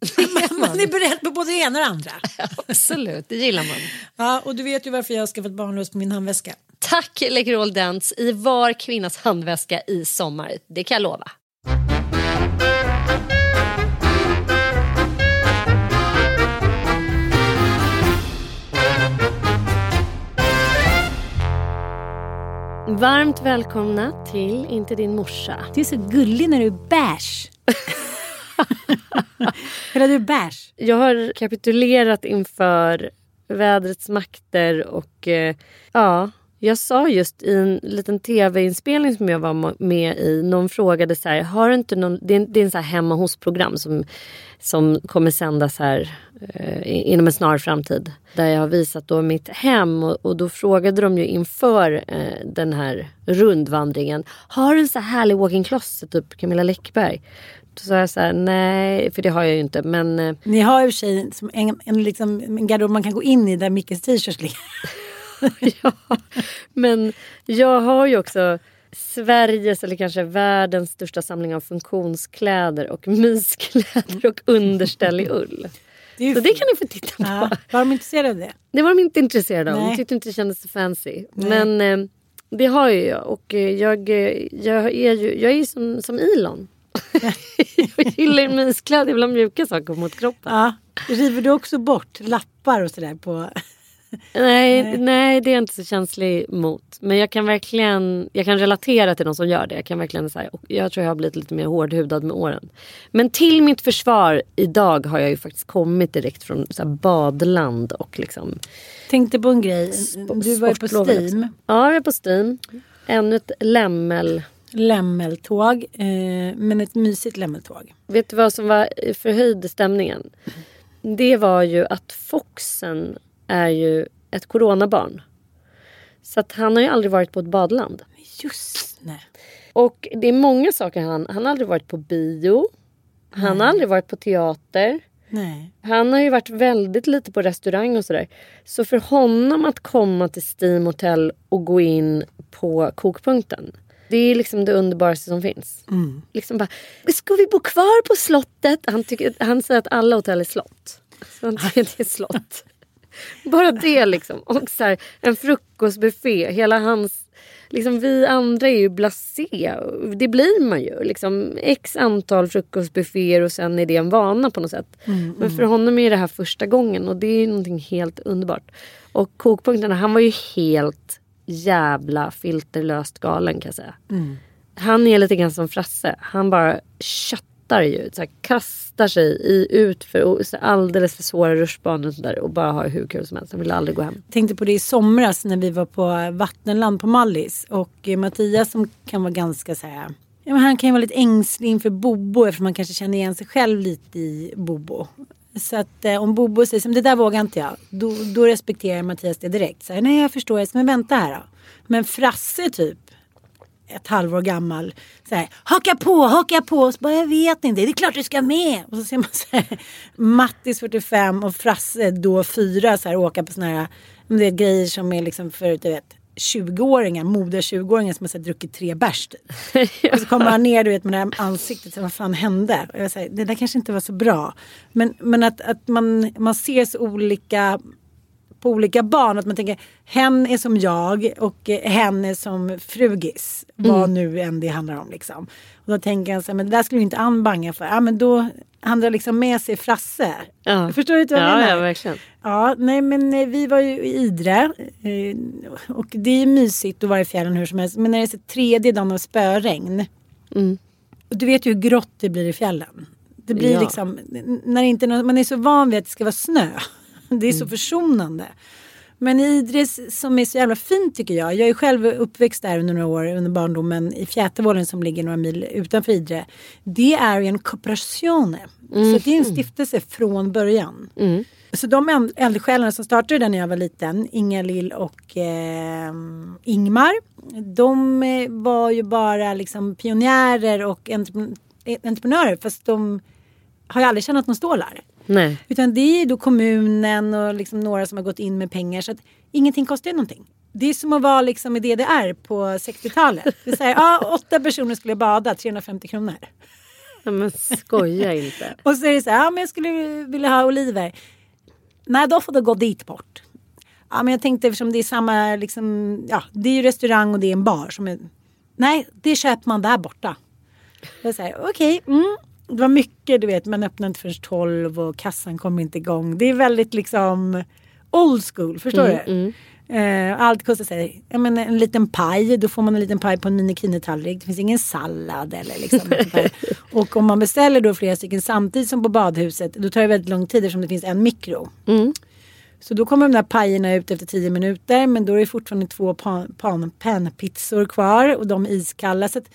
man, är beredd på både det ena och det andra. Absolut, det gillar man. Ja, och du vet ju varför jag har skaffat barnlös på min handväska. Tack Läkerol Dents i var kvinnas handväska i sommar. Det kan jag lova. Varmt välkomna till Inte din morsa. Du är så gullig när du är bärs. Spelar du bärs. Jag har kapitulerat inför vädrets makter och eh, ja, jag sa just i en liten tv-inspelning som jag var med i, någon frågade så här, har du inte någon, det är, en- det är en så här hemma hos-program som, som kommer sändas här eh, inom en snar framtid. Där jag har visat då mitt hem och, och då frågade de ju inför eh, den här rundvandringen, har du en så här härlig walk-in closet, typ Camilla Läckberg? Då sa jag så här, nej, för det har jag ju inte, men eh, Ni har ju i och för sig en, en, liksom, en garderob man kan gå in i där Mickes t-shirts ligger. ja, men jag har ju också Sveriges eller kanske världens största samling av funktionskläder och myskläder och underställ i ull. Det Så det kan ni få titta på. Ja, var de intresserade av det? Det var de inte intresserade av. De Nej. tyckte inte det kändes så fancy. Men eh, det har ju jag. Och eh, jag, eh, jag är ju jag är som, som Elon. Jag gillar myskläder, jag vill ha mjuka saker mot kroppen. Ja. River du också bort lappar och sådär på... Nej, nej, det är jag inte så känslig mot. Men jag kan verkligen jag kan relatera till de som gör det. Jag, kan verkligen, så här, jag tror jag har blivit lite mer hårdhudad med åren. Men till mitt försvar idag har jag ju faktiskt kommit direkt från så badland och liksom Tänkte på en grej. Du var ju på Steam. Ja, jag är på Steam. Ännu ett lämmel. Lämmeltåg. Eh, men ett mysigt lämmeltåg. Vet du vad som var förhöjde stämningen? Det var ju att Foxen är ju ett coronabarn. Så att han har ju aldrig varit på ett badland. Just nej. Och det är många saker han... Han har aldrig varit på bio. Han har aldrig varit på teater. nej. Han har ju varit väldigt lite på restaurang och sådär. Så för honom att komma till Steam Hotel och gå in på kokpunkten. Det är liksom det underbaraste som finns. Liksom bara, ska vi bo kvar på slottet? Han, tycker, han säger att alla hotell är slott. Så han tycker att det är slott. Bara det liksom. Och så här, en frukostbuffé. Hela hans... Liksom, vi andra är ju blasé. Det blir man ju. Liksom, x antal frukostbufféer och sen är det en vana på något sätt. Men för honom är det här första gången och det är någonting helt underbart. Och kokpunkterna, han var ju helt jävla filterlöst galen kan jag säga. Han är lite grann som Frasse. Han bara köttar ju. Så här, kastar sig i, ut för alldeles för svåra rutschbanor och, sådär, och bara har hur kul som helst. Han vill aldrig gå hem. tänkte på det i somras när vi var på Vattenland på Mallis. Och eh, Mattias som kan vara ganska så här. Ja, han kan ju vara lite ängslig inför Bobo eftersom man kanske känner igen sig själv lite i Bobo. Så att eh, om Bobo säger som det där vågar inte jag. Då, då respekterar Mattias det direkt. Så här, Nej jag förstår, jag ska men vänta här då. Men Frasse typ ett halvår gammal. Så här, haka på, haka på. Och så bara, jag vet inte, det är klart du ska med. Och så ser man så här, Mattis 45 och Frasse då 4 så här, åka på såna här det är grejer som är liksom för du vet 20-åringar, moder 20-åringar som har här, druckit tre bärs. typ. Och så kommer han ner du vet, med det här ansiktet, så, vad fan hände? Och jag säger, det där kanske inte var så bra. Men, men att, att man, man ser så olika på olika barn. Att man tänker hen är som jag och eh, hen är som frugis. Vad nu än det handlar om. Liksom. Och då tänker jag så här, men det där skulle inte Ann banga för. Ja men då han drar liksom med sig Frasse. Ja. Förstår du inte vad jag Ja, menar? ja, verkligen. Ja, nej men eh, vi var ju i Idre. eh, Och det är mysigt att vara i fjällen hur som helst. Men när det är så tredje dagen av spöregn. Och du vet ju hur grått det blir i fjällen. Det blir Ja. liksom, när inte, man är så van vid att det ska vara snö. Det är så försonande. Men i Idre som är så jävla fint tycker jag. Jag är själv uppväxt där under några år under barndomen i Fjätervålen som ligger några mil utanför Idre. Det är en kooperazione. Så det är en stiftelse från början. Så de eldsjälarna som startade den när jag var liten, Inga Lill och eh, Ingmar. De eh, var ju bara liksom pionjärer och entrepren- entreprenörer fast de har ju aldrig tjänat någon stålar. Nej. Utan det är då kommunen och liksom några som har gått in med pengar så att ingenting kostar ju någonting. Det är som att vara liksom i DDR på 60-talet. Det säger, ja, åtta personer skulle bada, 350 kronor. Ja, men skoja inte. Och så är det så här, ja men jag skulle vilja ha oliver. Nej, då får du gå dit bort. Ja, men jag tänkte eftersom det är samma, liksom, ja, det är ju restaurang och det är en bar. Som är, nej, det köper man där borta. Okej, mm. Det var mycket, du vet, man öppnar inte förrän 12 och kassan kommer inte igång. Det är väldigt liksom old school, förstår du? Eh, allt kostar sig, ja, men en liten paj, då får man en liten paj på en minikini-tallrik. Det finns ingen sallad eller liksom. Och om man beställer då flera stycken samtidigt som på badhuset, då tar det väldigt lång tid eftersom det finns en mikro. Så då kommer de där pajerna ut efter 10 minuter men då är det fortfarande två pan, pan, panpizzor kvar och de är iskalla. Så att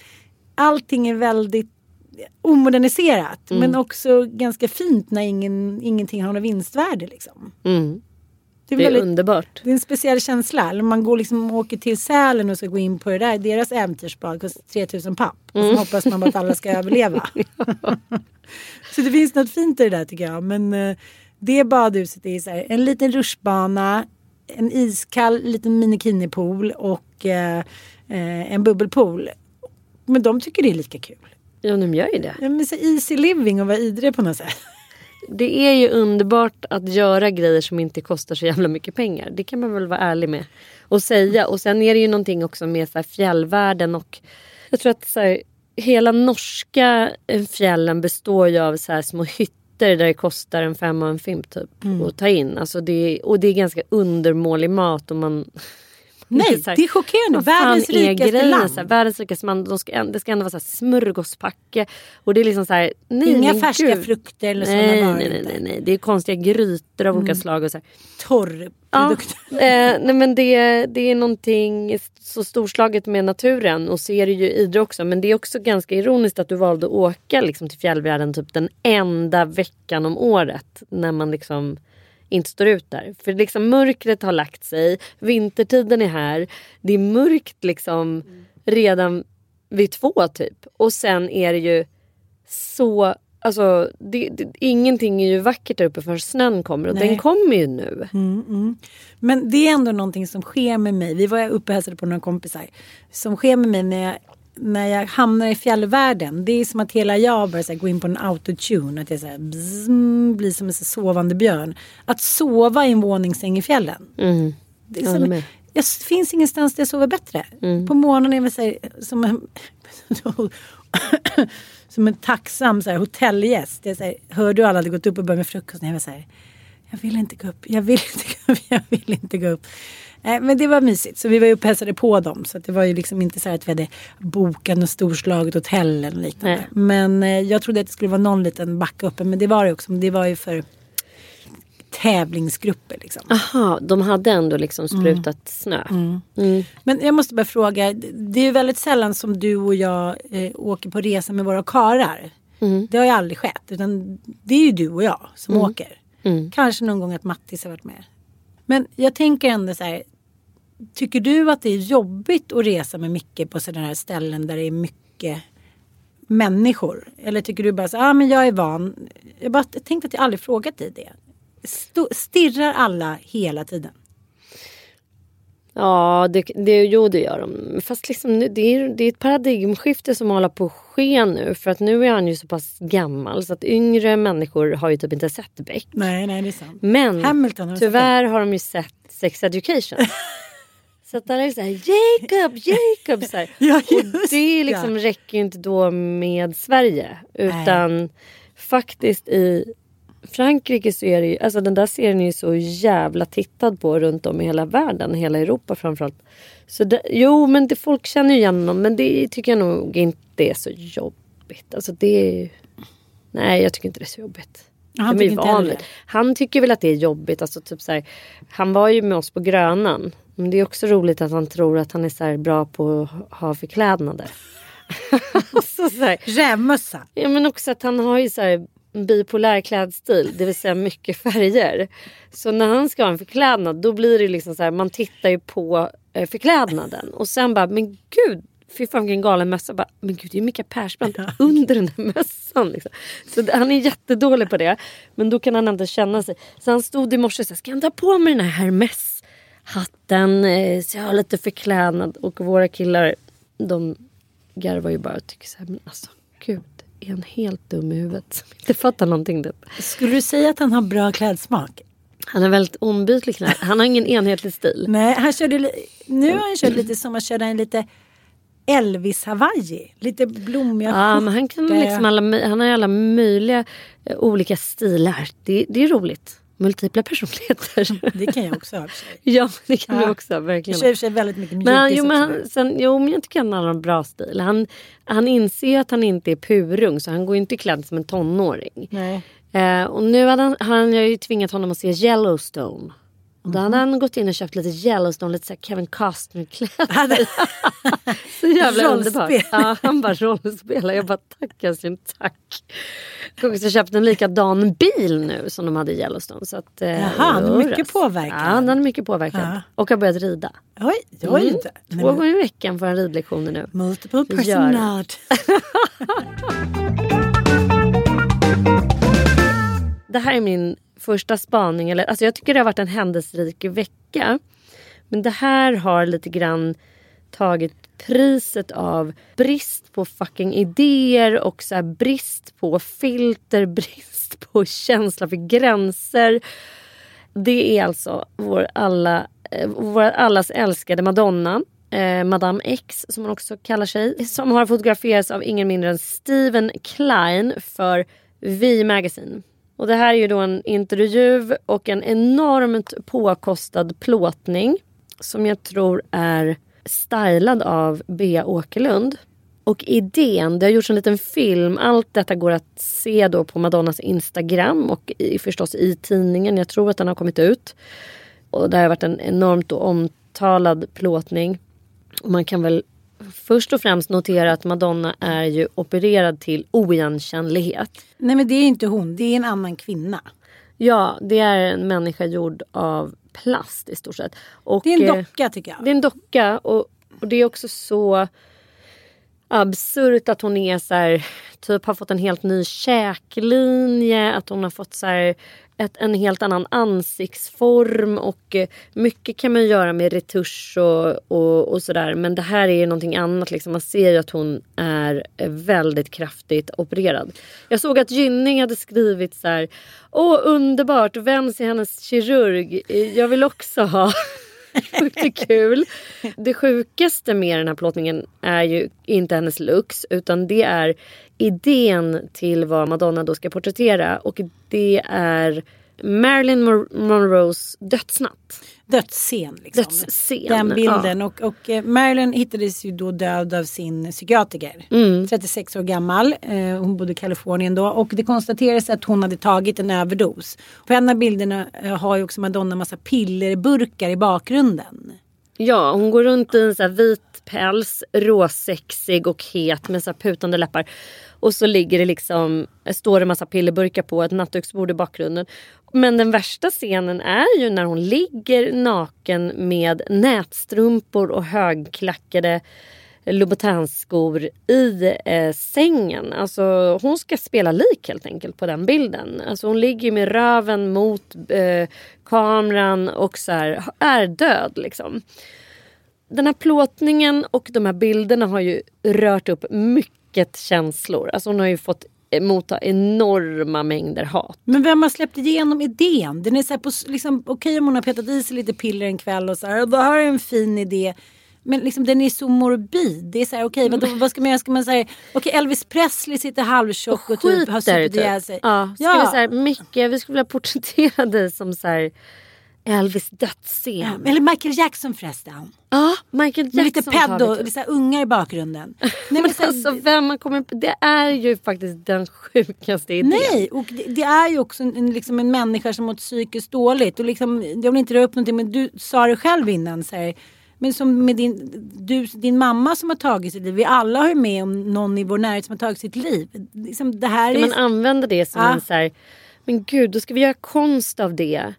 allting är väldigt omoderniserat men också ganska fint när ingen, ingenting har något vinstvärde. Liksom. Mm. Det, är Det är väldigt, underbart. det är en speciell känsla. Man går liksom, åker till Sälen och ska gå in på det där. Deras äventyrsbad kostar 3000 papp. Och så hoppas man bara att alla ska överleva. så det finns något fint i det där tycker jag. Men eh, det badhuset är så här, en liten rutschbana, en iskall liten minikinipool och eh, eh, en bubbelpool. Men de tycker det är lika kul. Ja, de gör ju det. Ja, men så easy living och vara idre på något sätt. Det är ju underbart att göra grejer som inte kostar så jävla mycket pengar. Det kan man väl vara ärlig med. Och säga. Och sen är det ju någonting också med så här fjällvärlden och jag tror att så här, hela norska eh, fjällen består ju av så här små hytter där det kostar en femma och en fimp typ Mm. att ta in. Alltså det, och det är ganska undermålig mat och man Nej, här, det är chockerande. Världens är rikaste land. Så här, världens rikaste land. De ska, det ska ändå vara så här smörgåspacke. Och det är liksom så här, nej, Inga färska gud. frukter eller sådana nej, varor nej, nej, nej, nej. Det är konstiga grytor av olika slag. Och så här. Torr Ja, eh, nej men det, det är någonting så storslaget med naturen och så är det ju i det också. Men det är också ganska ironiskt att du valde att åka liksom, till fjällvärlden typ den enda veckan om året. När man liksom inte står ut där. För liksom mörkret har lagt sig, vintertiden är här. Det är mörkt liksom redan vid två typ. Och sen är det ju så... Alltså, det, det, ingenting är ju vackert där uppe förrän snön kommer och Nej. den kommer ju nu. Men det är ändå någonting som sker med mig. Vi var uppe och hälsade på några kompisar. Som sker med mig när jag, när jag hamnar i fjällvärlden. Det är som att hela jag börjar så här, gå in på en autotune. Att jag så här, bzzz, blir som en så sovande björn. Att sova i en våningssäng i fjällen. Det, är Mm. Jag håller som, jag finns ingenstans där jag sover bättre. Mm. På morgonen är jag så här, som en, som en tacksam så här, hotellgäst. Jag, så här, hörde hur alla hade gått upp och börjat med frukost. Jag var så här, jag vill inte gå upp, jag vill inte gå upp, jag vill inte gå upp. Nej, men det var mysigt. Så vi var ju och hälsade på dem. Så det var ju liksom inte så här att vi hade bokat något storslaget hotell eller liknande. Nej. Men eh, jag trodde att det skulle vara någon liten backe uppe. Men det var det också. Men det var ju för tävlingsgrupper liksom. Aha, de hade ändå liksom sprutat snö. Mm. Men jag måste bara fråga. Det är ju väldigt sällan som du och jag eh, åker på resa med våra karar. Det har ju aldrig skett. Utan det är ju du och jag som åker. Kanske någon gång att Mattis har varit med. Men jag tänker ändå så här. Tycker du att det är jobbigt att resa med Micke på sådana här ställen där det är mycket människor? Eller tycker du bara så ah, men jag är van. Jag bara tänkte att jag aldrig frågat dig det. Sto- stirrar alla hela tiden? Ja, det, det, jo det gör de. Fast liksom, nu- det, är, det är ett paradigmskifte som håller på att ske nu. För att nu är han ju så pass gammal så att yngre människor har ju typ inte sett Beck. Nej, nej det är sant. Men Hamilton har du sett tyvärr har de ju sett Sex Education. så att där är det så här, Jacob, Jacob. Så. Ja, Och det liksom räcker ju inte då med Sverige. Utan faktiskt i Frankrike så är det ju, alltså den där serien är ju så jävla tittad på runt om i hela världen, hela Europa framförallt. Så det, jo men det, folk känner ju igen honom men det tycker jag nog inte är så jobbigt. Alltså det är ju, nej jag tycker inte det är så jobbigt. Han De är. Han tycker väl att det är jobbigt. Alltså typ så här, han var ju med oss på Grönan. Men det är också roligt att han tror att han är så bra på att ha förklädnader. alltså Rävmössa. Ja men också att han har ju så här bipolär klädstil, det vill säga mycket färger. Så när han ska ha en förklädnad då blir det liksom så här, man tittar ju på eh, förklädnaden och sen bara, men gud, fy fan vilken galen mössa. Bara, men gud det är Mikael Persbrandt under den här mössan. Liksom. Så han är jättedålig på det. Men då kan han inte känna sig. Så han stod i morse och sa, ska jag ta på mig den här Hermes hatten eh, så jag har lite förklädnad. Och våra killar de garvar ju bara och tycker så här, men alltså gud, är han helt dum i huvudet som inte fattar någonting typ. Skulle du säga att han har bra klädsmak? Han är väldigt ombytlig. Han har ingen enhetlig stil. Nej, han körde nu har han kört lite som att köra en lite Elvis Hawaii. Lite blommiga Ja, men han, kan liksom alla, han har alla möjliga eh, olika stilar. Det, det är roligt. Multipla personligheter. Det kan jag också ha. ja, det kan Ja. du också. Jag Verkligen. kör och för sig väldigt mycket Men, han- mjukis jo, men, han, sen, jo, men jag tycker han har en bra stil. Han, han inser att han inte är purung så han går inte klädd som en tonåring. Nej. Eh, och nu hade han, han jag har ju tvingat honom att se Yellowstone. Och då hade han gått in och köpt lite Yellowstone, lite så Kevin Costner-kläder. så jävla underbart. Ja, han bara rollspelar. Jag bara tack älskling, tack. Jag har köpt en likadan bil nu som de hade i Yellowstone. Så att, eh, Jaha, han är mycket påverkad. Ja, han är mycket påverkad. Ja. Och har börjat rida. Oj, oj Mm. Två gånger i veckan får han ridlektioner nu. Multiple personality. Det här är min första spaning. Eller, alltså jag tycker det har varit en händelserik vecka. Men det här har lite grann tagit priset av brist på fucking idéer och så här brist på filter, brist på känsla för gränser. Det är alltså vår, alla, eh, vår allas älskade Madonna eh, Madame X som hon också kallar sig. Som har fotograferats av ingen mindre än Steven Klein för V Magazine. Och det här är ju då en intervju och en enormt påkostad plåtning som jag tror är stylad av Bea Åkerlund. Och idén, det har gjorts en liten film. Allt detta går att se då på Madonnas Instagram och i, förstås i tidningen. Jag tror att den har kommit ut. Och det har varit en enormt omtalad plåtning. Och man kan väl först och främst notera att Madonna är ju opererad till oigenkännlighet. Nej men det är inte hon, det är en annan kvinna. Ja, det är en människa gjord av plast i stort sett. Och, Det är en eh, docka tycker jag. Det är en docka och, och det är också så absurt att hon är så här, typ har fått en helt ny käklinje, att hon har fått så här, ett, en helt annan ansiktsform och eh, mycket kan man göra med retusch och, och, och sådär men det här är ju någonting annat. Liksom. Man ser ju att hon är eh, väldigt kraftigt opererad. Jag såg att Gynning hade skrivit så här Åh underbart, vems är hennes kirurg? Jag vill också ha Sjukt kul. Det sjukaste med den här plåtningen är ju inte hennes looks utan det är idén till vad Madonna då ska porträttera och det är Marilyn Mon- Monroes dödsnatt. Dödsscen. Liksom. Dödsscen, Den bilden. Och, och eh, Marilyn hittades ju då död av sin psykiatriker. Mm. 36 år gammal. Eh, hon bodde i Kalifornien då. Och det konstaterades att hon hade tagit en överdos. På en av bilderna eh, har ju också Madonna massa pillerburkar i bakgrunden. Ja, hon går runt i en så här vit päls, råsexig och het med så putande läppar. Och så ligger det liksom, står det massa pillerburkar på ett nattduksbord i bakgrunden. Men den värsta scenen är ju när hon ligger naken med nätstrumpor och högklackade Louboutin-skor i eh, sängen. Alltså hon ska spela lik helt enkelt på den bilden. Alltså hon ligger med röven mot eh, kameran och så här, är död liksom. Den här plåtningen och de här bilderna har ju rört upp mycket känslor. Alltså hon har ju fått motta enorma mängder hat. Men vem har släppt igenom idén? Den är så här på, liksom, okej om hon har petat i sig lite piller en kväll och så här, det här är en fin idé. Men liksom, den är så morbid. Det är så här, okej vadå, vad ska man göra? Ska man säga, okej Elvis Presley sitter halvtjock och, typ har skiter supit ihjäl sig. Ja, ja. Vi så här, Micke, vi skulle vilja porträttera dig som så här, Elvis dödsscen. Eller Michael Jackson förresten. Ja, Michael Jackson Med lite pedo, typ. lite ungar i bakgrunden. Nej, Men men alltså vem kommit på Det är ju faktiskt den sjukaste idén. Nej, och det, det är ju också en, liksom en människa som mått psykiskt dåligt. Och liksom, jag vill inte dra upp någonting men du sa det själv innan. Så här, men som med din, du, din mamma som har tagit sitt liv. Vi alla har ju med om någon i vår närhet som har tagit sitt liv. Liksom, det här Ska är... man använda det som Ja. en så här, men gud då ska vi göra konst av det.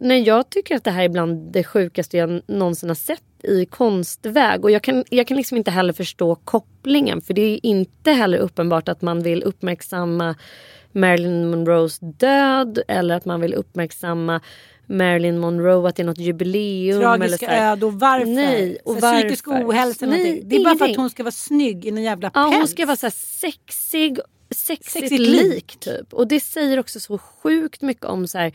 Nej jag tycker att det här är bland det sjukaste jag någonsin har sett i konstväg. Och jag kan, jag kan liksom inte heller förstå kopplingen. För det är inte heller uppenbart att man vill uppmärksamma Marilyn Monroes död. Eller att man vill uppmärksamma Marilyn Monroe, att det är något jubileum. Tragiska öde och varför? Nej, och Så här, Psykisk varför? ohälsa. Nej, någonting. det är bara för att hon ska vara snygg i en jävla Ja, päls. hon ska vara så sexig, sexigt, Sexigt lik. lik. typ. Och det säger också så sjukt mycket om så här.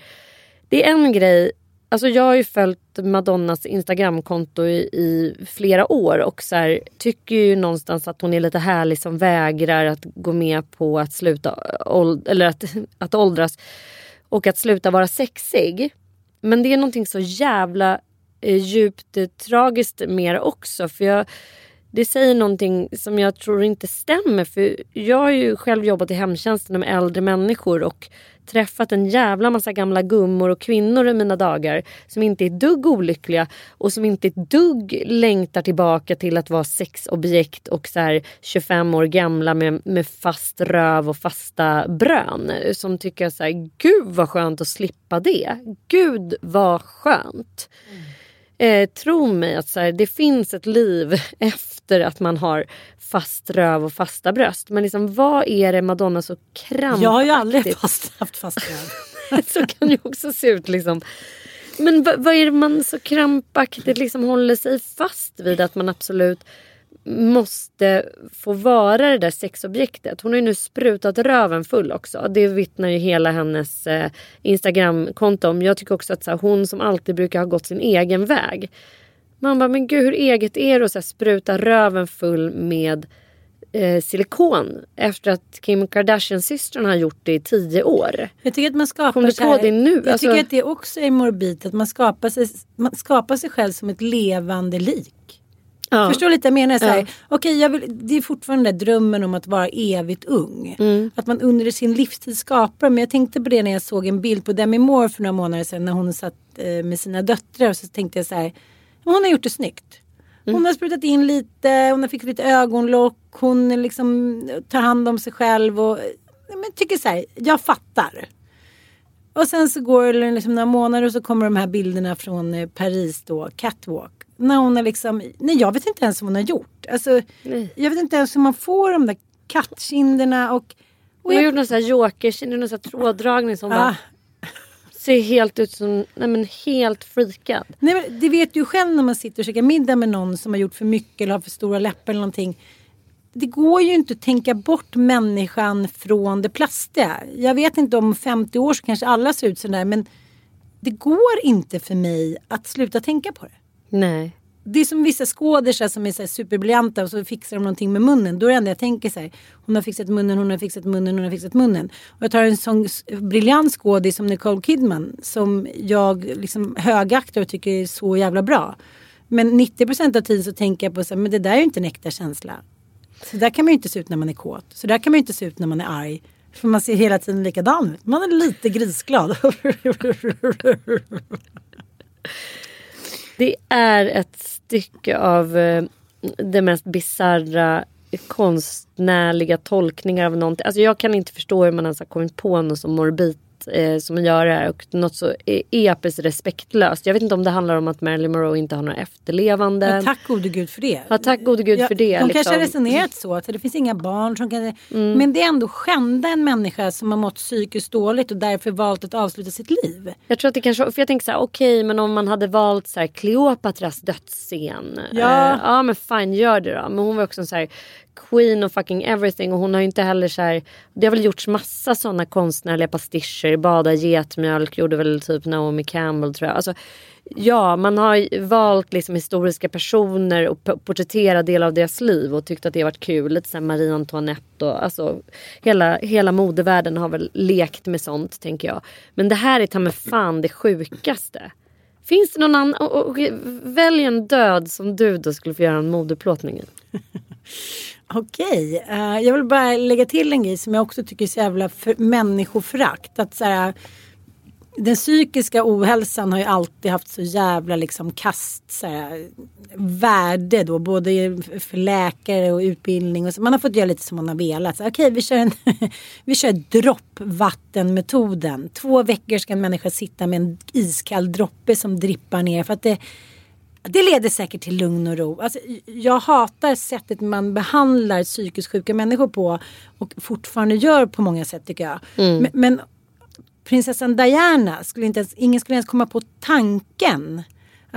Det är en grej. Alltså jag har ju följt Madonnas Instagramkonto i, i flera år och så här, tycker ju någonstans att hon är lite härlig som vägrar att gå med på att sluta åld- eller att, att åldras och att sluta vara sexig. Men det är någonting så jävla eh, djupt eh, tragiskt med det också. För jag, det säger någonting som jag tror inte stämmer. För jag har ju själv jobbat i hemtjänsten med äldre människor och träffat en jävla massa gamla gummor och kvinnor i mina dagar som inte är ett dugg olyckliga och som inte ett dugg längtar tillbaka till att vara sexobjekt och så här 25 år gamla med, med fast röv och fasta brön. Som tycker så här, gud vad skönt att slippa det. Gud vad skönt. Mm. Eh, tro mig att så här, det finns ett liv efter att man har fast röv och fasta bröst. Men liksom, vad är det Madonna så krampaktigt... Jag har ju aldrig fast, haft fast röv. så kan ju också se ut. Liksom. Men vad, vad är det man så krampaktigt liksom håller sig fast vid? Att man absolut måste få vara det där sexobjektet. Hon har ju nu sprutat röven full också. Det vittnar ju hela hennes eh, Instagramkonto om. Jag tycker också att så här, hon som alltid brukar ha gått sin egen väg. Man bara, men gud hur eget är det att så här, spruta röven full med eh, silikon efter att Kim Kardashian-systrarna har gjort det i tio år. Jag tycker att man skapar Kom du här- på det nu? Jag Alltså- tycker att det också är morbid att man skapar sig, man skapar sig själv som ett levande lik. Ja. Förstår lite? Jag menar så här, Ja. okej, jag vill, det är fortfarande drömmen om att vara evigt ung. Mm. Att man under sin livstid skapar. Men jag tänkte på det när jag såg en bild på Demi Moore för några månader sedan när hon satt eh, med sina döttrar. Och så tänkte jag så här, hon har gjort det snyggt. Hon Mm. har sprutat in lite, hon har fixat lite ögonlock, hon liksom tar hand om sig själv och men jag tycker så här, jag fattar. Och sen så går det liksom några månader och så kommer de här bilderna från eh, Paris då, catwalk. När hon har liksom, nej jag vet inte ens vad hon har gjort. Alltså, jag vet inte ens hur man får de där kattkinderna och... och Hon har jag, gjort någon sån här joker, någon sån här tråddragning som ah, bara ser helt ut som, nej men helt freakad. nej, men det vet du ju själv när man sitter och käkar middag med någon som har gjort för mycket eller har för stora läppar eller någonting. Det går ju inte att tänka bort människan från det plastiga. Jag vet inte om 50 år så kanske alla ser ut sådär men det går inte för mig att sluta tänka på det. Nej. Det är som vissa skådisar som är så här superbriljanta och så fixar de någonting med munnen. Då är det enda jag tänker så här. Hon har fixat munnen, hon har fixat munnen, hon har fixat munnen. Och jag tar en sån briljant skådis som Nicole Kidman. Som jag liksom högaktar och tycker är så jävla bra. Men 90% av tiden så tänker jag på så här, men det där är ju inte en äkta känsla. Så där kan man ju inte se ut när man är kåt. Så där kan man ju inte se ut när man är arg. För man ser hela tiden likadan ut. Man är lite grisglad. Det är ett stycke av eh, det mest bizarra konstnärliga tolkningar av någonting. Alltså jag kan inte förstå hur man ens har kommit på något så morbid eh, som göra det här och något så e- episkt respektlöst. Jag vet inte om det handlar om att Marilyn Monroe inte har några efterlevande. Men tack gode gud för det. Ja, tack gode gud Ja, för det. De liksom. kanske har resonerat så att det finns inga barn som kan... Men det är ändå skända en människa som har mått psykiskt dåligt och därför valt att avsluta sitt liv. Jag tror att det kanske, för jag tänker så här, okej men om man hade valt så här Kleopatras dödsscen. Ja. Eh, ja men fine gör det då. Men hon var också en så här queen of fucking everything och hon har ju inte heller så här. Det har väl gjorts massa sådana konstnärliga pastischer. Bada getmjölk gjorde väl typ Naomi Campbell tror jag. Alltså, ja man har valt liksom historiska personer och porträtterat delar av deras liv och tyckt att det har varit kul. Lite som Marie Antoinette och alltså hela, hela modevärlden har väl lekt med sånt tänker jag. Men det här är ta mig fan det sjukaste. Finns det någon annan? och- och- Välj en död som du då skulle få göra en modeplåtning i. Okej, eh, jag vill bara lägga till en grej som jag också tycker är så jävla för, människoförakt. Att så här, den psykiska ohälsan har ju alltid haft så jävla liksom kast så här, värde då. Både för läkare och utbildning. Och så. Man har fått göra lite som man har velat. Okej, Okej, vi kör, en vi kör droppvattenmetoden. Två veckor ska en människa sitta med en iskall droppe som drippar ner. För att det, det leder säkert till lugn och ro. Alltså, jag hatar sättet man behandlar psykiskt sjuka människor på och fortfarande gör på många sätt tycker jag. Men, men prinsessan Diana, skulle inte ens, ingen skulle ens komma på tanken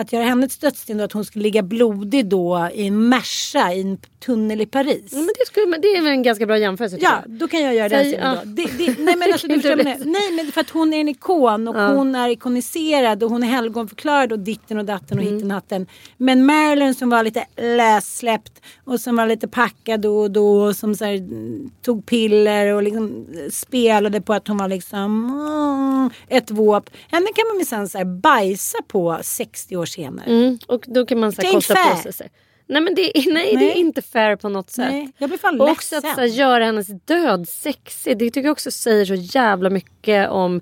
att göra henne till dödssten att hon skulle ligga blodig då i en Merca i en tunnel i Paris. Ja, men det, skulle, men det är väl en ganska bra jämförelse. Ja, då kan jag göra den Säg, scenen ja. Det, det, nej men alltså, du förstår. Nej men för att hon är en ikon och hon är ikoniserad och hon är helgonförklarad och ditten och datten och Mm. hitten och hatten. Men Marilyn som var lite lössläppt och som var lite packad då och då och som så här, mm, tog piller och liksom spelade på att hon var liksom mm, ett våp. Henne kan man så här bajsa på 60 år senare. Mm, och då kan man så Det här, är kosta inte på fair. sig. Nej men det, är- nej, det Nej. är inte fair på något sätt. Nej, jag blir fan Och också att så här, göra hennes död sexig. Det tycker jag också säger så jävla mycket om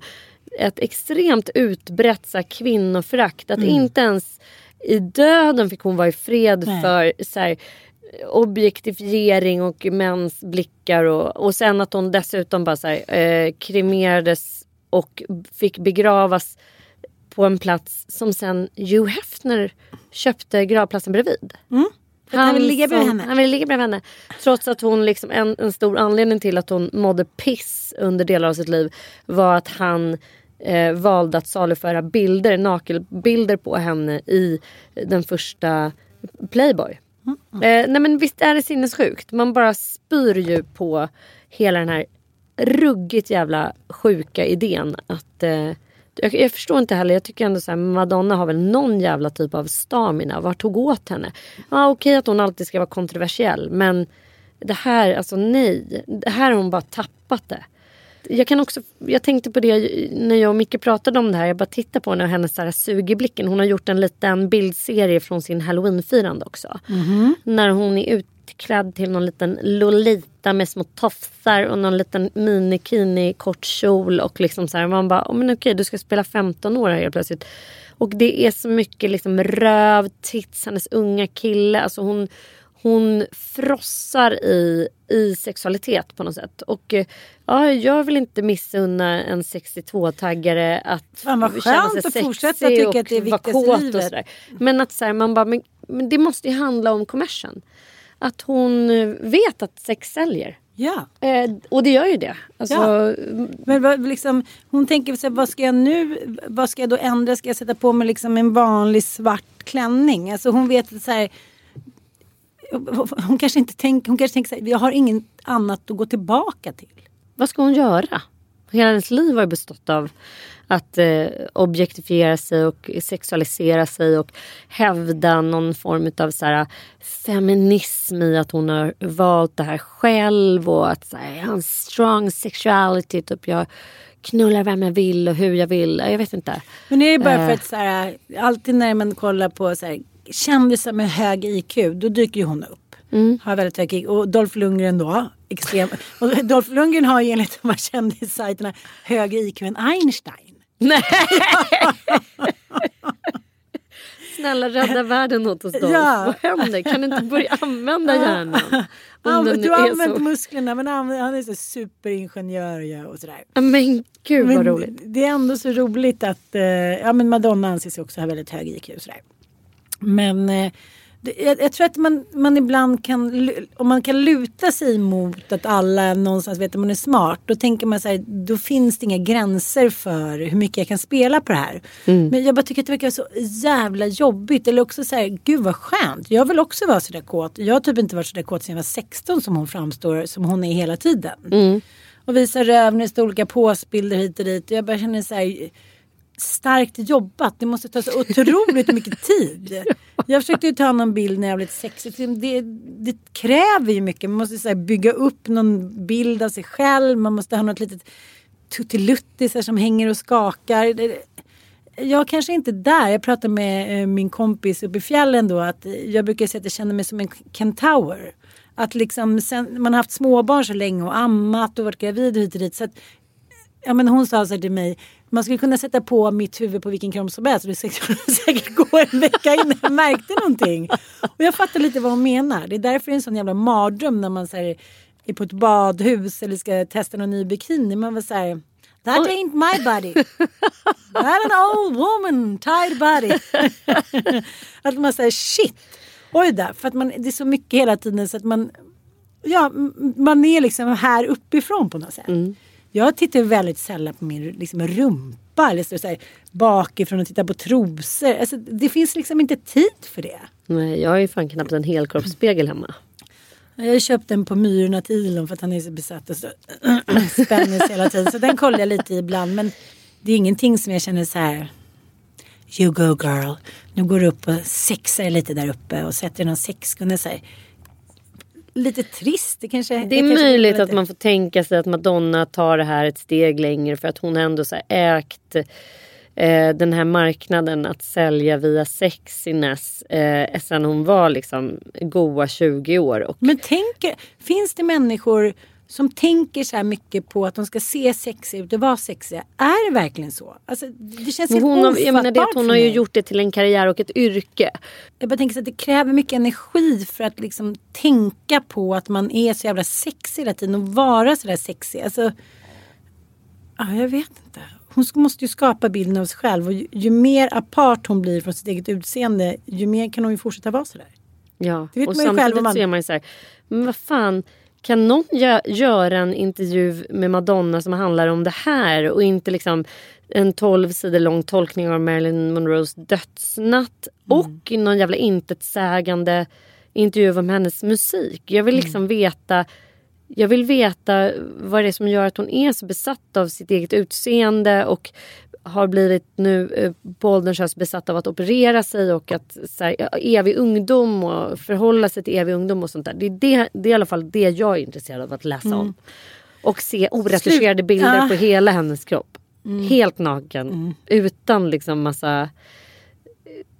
ett extremt utbrett så här, kvinnoförakt. Att inte ens i döden fick hon vara i fred Mm. Nej. för så här, objektifiering och mäns blickar. Och, och sen att hon dessutom bara så här, eh, kremerades och fick begravas på en plats som sen Hugh Hefner köpte gravplatsen bredvid. För att han vill ligga bredvid henne. Han vill ligga bredvid henne. Trots att hon liksom, en, en stor anledning till att hon mådde piss under delar av sitt liv var att han eh, valde att saluföra bilder, nakelbilder på henne i den första Playboy. Eh, nej men visst är det sinnessjukt. Man bara spyr ju på hela den här ruggigt jävla sjuka idén att eh, Jag, jag förstår inte heller. Jag tycker ändå så här, Madonna har väl någon jävla typ av stamina. Vad tog åt henne? Ja, okej att hon alltid ska vara kontroversiell. Men det här, alltså nej. Det här har hon bara tappat det. Jag, kan också, jag tänkte på det när jag och Micke pratade om det här. Jag bara tittade på henne och hennes så här sug i blicken. Hon har gjort en liten bildserie från sin halloweenfirande också. När hon är utklädd till någon liten Lolita med små tofsar och någon liten minikini kort kjol. Och liksom så här, man bara, oh, men okej du ska spela 15 år här helt plötsligt. Och det är så mycket liksom röv, tits, hennes unga kille. Alltså hon, hon frossar i, i sexualitet på något sätt. Och eh, ja, jag vill inte missunna en 62-taggare att Fan, vad känna sig sexig fortsätta tycka och att det är vara kåt och sådär. Men att så här, man bara, men, men det måste ju handla om kommersen. Att hon eh, vet att sex säljer. Ja. Eh, och det gör ju det. Alltså, Ja. Men vad, liksom, hon tänker så här, vad ska jag nu, vad ska jag då ändra? Ska jag sätta på mig liksom en vanlig svart klänning? Alltså hon vet att så här, hon kanske inte tänker, hon kanske tänker så här, jag har inget annat att gå tillbaka till. Vad ska hon göra? Hela hennes liv har bestått av att eh, objektifiera sig och sexualisera sig och hävda någon form av så här, feminism i att hon har valt det här själv och att så här, jag har en strong sexuality. Typ jag knullar vem jag vill och hur jag vill. Jag vet inte. Men är det bara för Eh. att så här, alltid när man kollar på så här, kändisar med hög IQ, då dyker ju hon upp. Mm. Har väldigt hög IQ. Och Dolph Lundgren då, extrem. Och Dolph Lundgren har ju enligt de här kändissajterna högre IQ än Einstein. Nej! Snälla rädda världen åt oss då. Ja. Vad händer? Kan du inte börja använda hjärnan? Om du har använt så- musklerna men han, är så superingenjör och sådär. Men gud vad Men roligt. Det är ändå så roligt att eh, ja, men Madonna anses också ha väldigt hög IQ. och Sådär. Men eh, jag, jag tror att man, man ibland kan, om man kan luta sig mot att alla någonstans vet att man är smart. Då tänker man så här, då finns det inga gränser för hur mycket jag kan spela på det här. Men jag bara tycker att det verkar så jävla jobbigt. Eller också så här, gud vad skönt. Jag vill också vara sådär kåt. Jag har typ inte varit sådär kåt sedan jag var 16 som hon framstår som hon är hela tiden. Och visar i olika påsbilder hit och dit. Och jag bara känner så här starkt jobbat. Det måste ta så otroligt mycket tid. Jag försökte ju ta någon bild när jag var lite sexig. Det, det kräver ju mycket. Man måste så bygga upp någon bild av sig själv. Man måste ha något litet tuttiluttisar som hänger och skakar. Jag kanske inte är där. Jag pratade med eh, min kompis uppe i fjällen då. Att jag brukar säga att jag känner mig som en kentaur. Att liksom sen, man har haft småbarn så länge och ammat och varit gravid och hit och dit. Så att, ja, men hon sa så här till mig. Man skulle kunna sätta på mitt huvud på vilken kropp som helst. och Det skulle säkert gå en vecka innan jag märkte någonting. Och jag fattar lite vad hon menar. Det är därför det är en sån jävla mardröm när man så här, är på ett badhus eller ska testa någon ny bikini. Man var så här. That ain't my body. That an old woman tied body. att man säger shit. Oj där. För att man, det är så mycket hela tiden så att man ja, man är liksom här uppifrån på något sätt. Jag tittar väldigt sällan på min liksom, rumpa eller så, så här, bakifrån och tittar på trosor. Alltså, det finns liksom inte tid för det. Nej, jag har ju fan knappt en helkroppsspegel hemma. Jag har köpt den på Myrorna till Ilon för att han är så besatt och så spänner hela tiden. Så den kollar jag lite ibland. Men det är ingenting som jag känner så här. You go girl. Nu går du upp och sexar lite där uppe och sätter någon här. Lite trist. Det kanske Det är möjligt att man får tänka sig att Madonna tar det här ett steg längre för att hon ändå så ägt eh, den här marknaden att sälja via sexiness eh, sen hon var liksom goa 20 år. Och Men tänker, finns det människor som tänker så här mycket på att de ska se sexiga ut och vara sexiga? Är det verkligen så? Alltså, det känns helt hon, har, jag menar det hon har ju gjort det till en karriär och ett yrke. Jag bara tänker så att det kräver mycket energi för att liksom tänka på att man är så jävla sexig hela tiden och vara så där sexig. Alltså, ja, jag vet inte. Hon måste ju skapa bilden av sig själv och ju, ju mer apart hon blir från sitt eget utseende ju mer kan hon ju fortsätta vara sådär. Ja, Det vet och man ju själv samtidigt man- så är man ju så här, men vad fan, kan någon gö- göra en intervju med Madonna som handlar om det här och inte liksom en 12 sidor lång tolkning av Marilyn Monroes dödsnatt Mm. och någon jävla intetsägande intervju om hennes musik. Jag vill Mm. liksom veta jag vill veta vad det är som gör att hon är så besatt av sitt eget utseende och har blivit nu eh, på ålderns höst besatt av att operera sig och att så här, evig ungdom och förhålla sig till evig ungdom och sånt där. Det är, det, det är i alla fall det jag är intresserad av att läsa om. Och se oretuscherade bilder Ja. på hela hennes kropp. Helt naken. Utan liksom massa eh,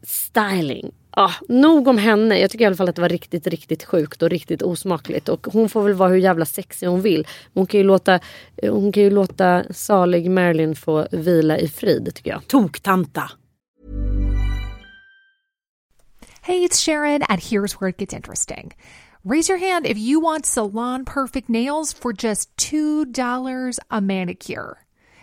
styling. Ah, nog om henne. Jag tycker i alla fall att det var riktigt, riktigt sjukt och riktigt osmakligt. Och hon får väl vara hur jävla sexig hon vill. Hon kan ju låta, hon kan ju låta salig Marilyn få vila i frid tycker jag. Toktanta. Hey, it's Sharon, and here's where it gets interesting. Raise your hand if you want salon perfect nails for just $2 a manicure.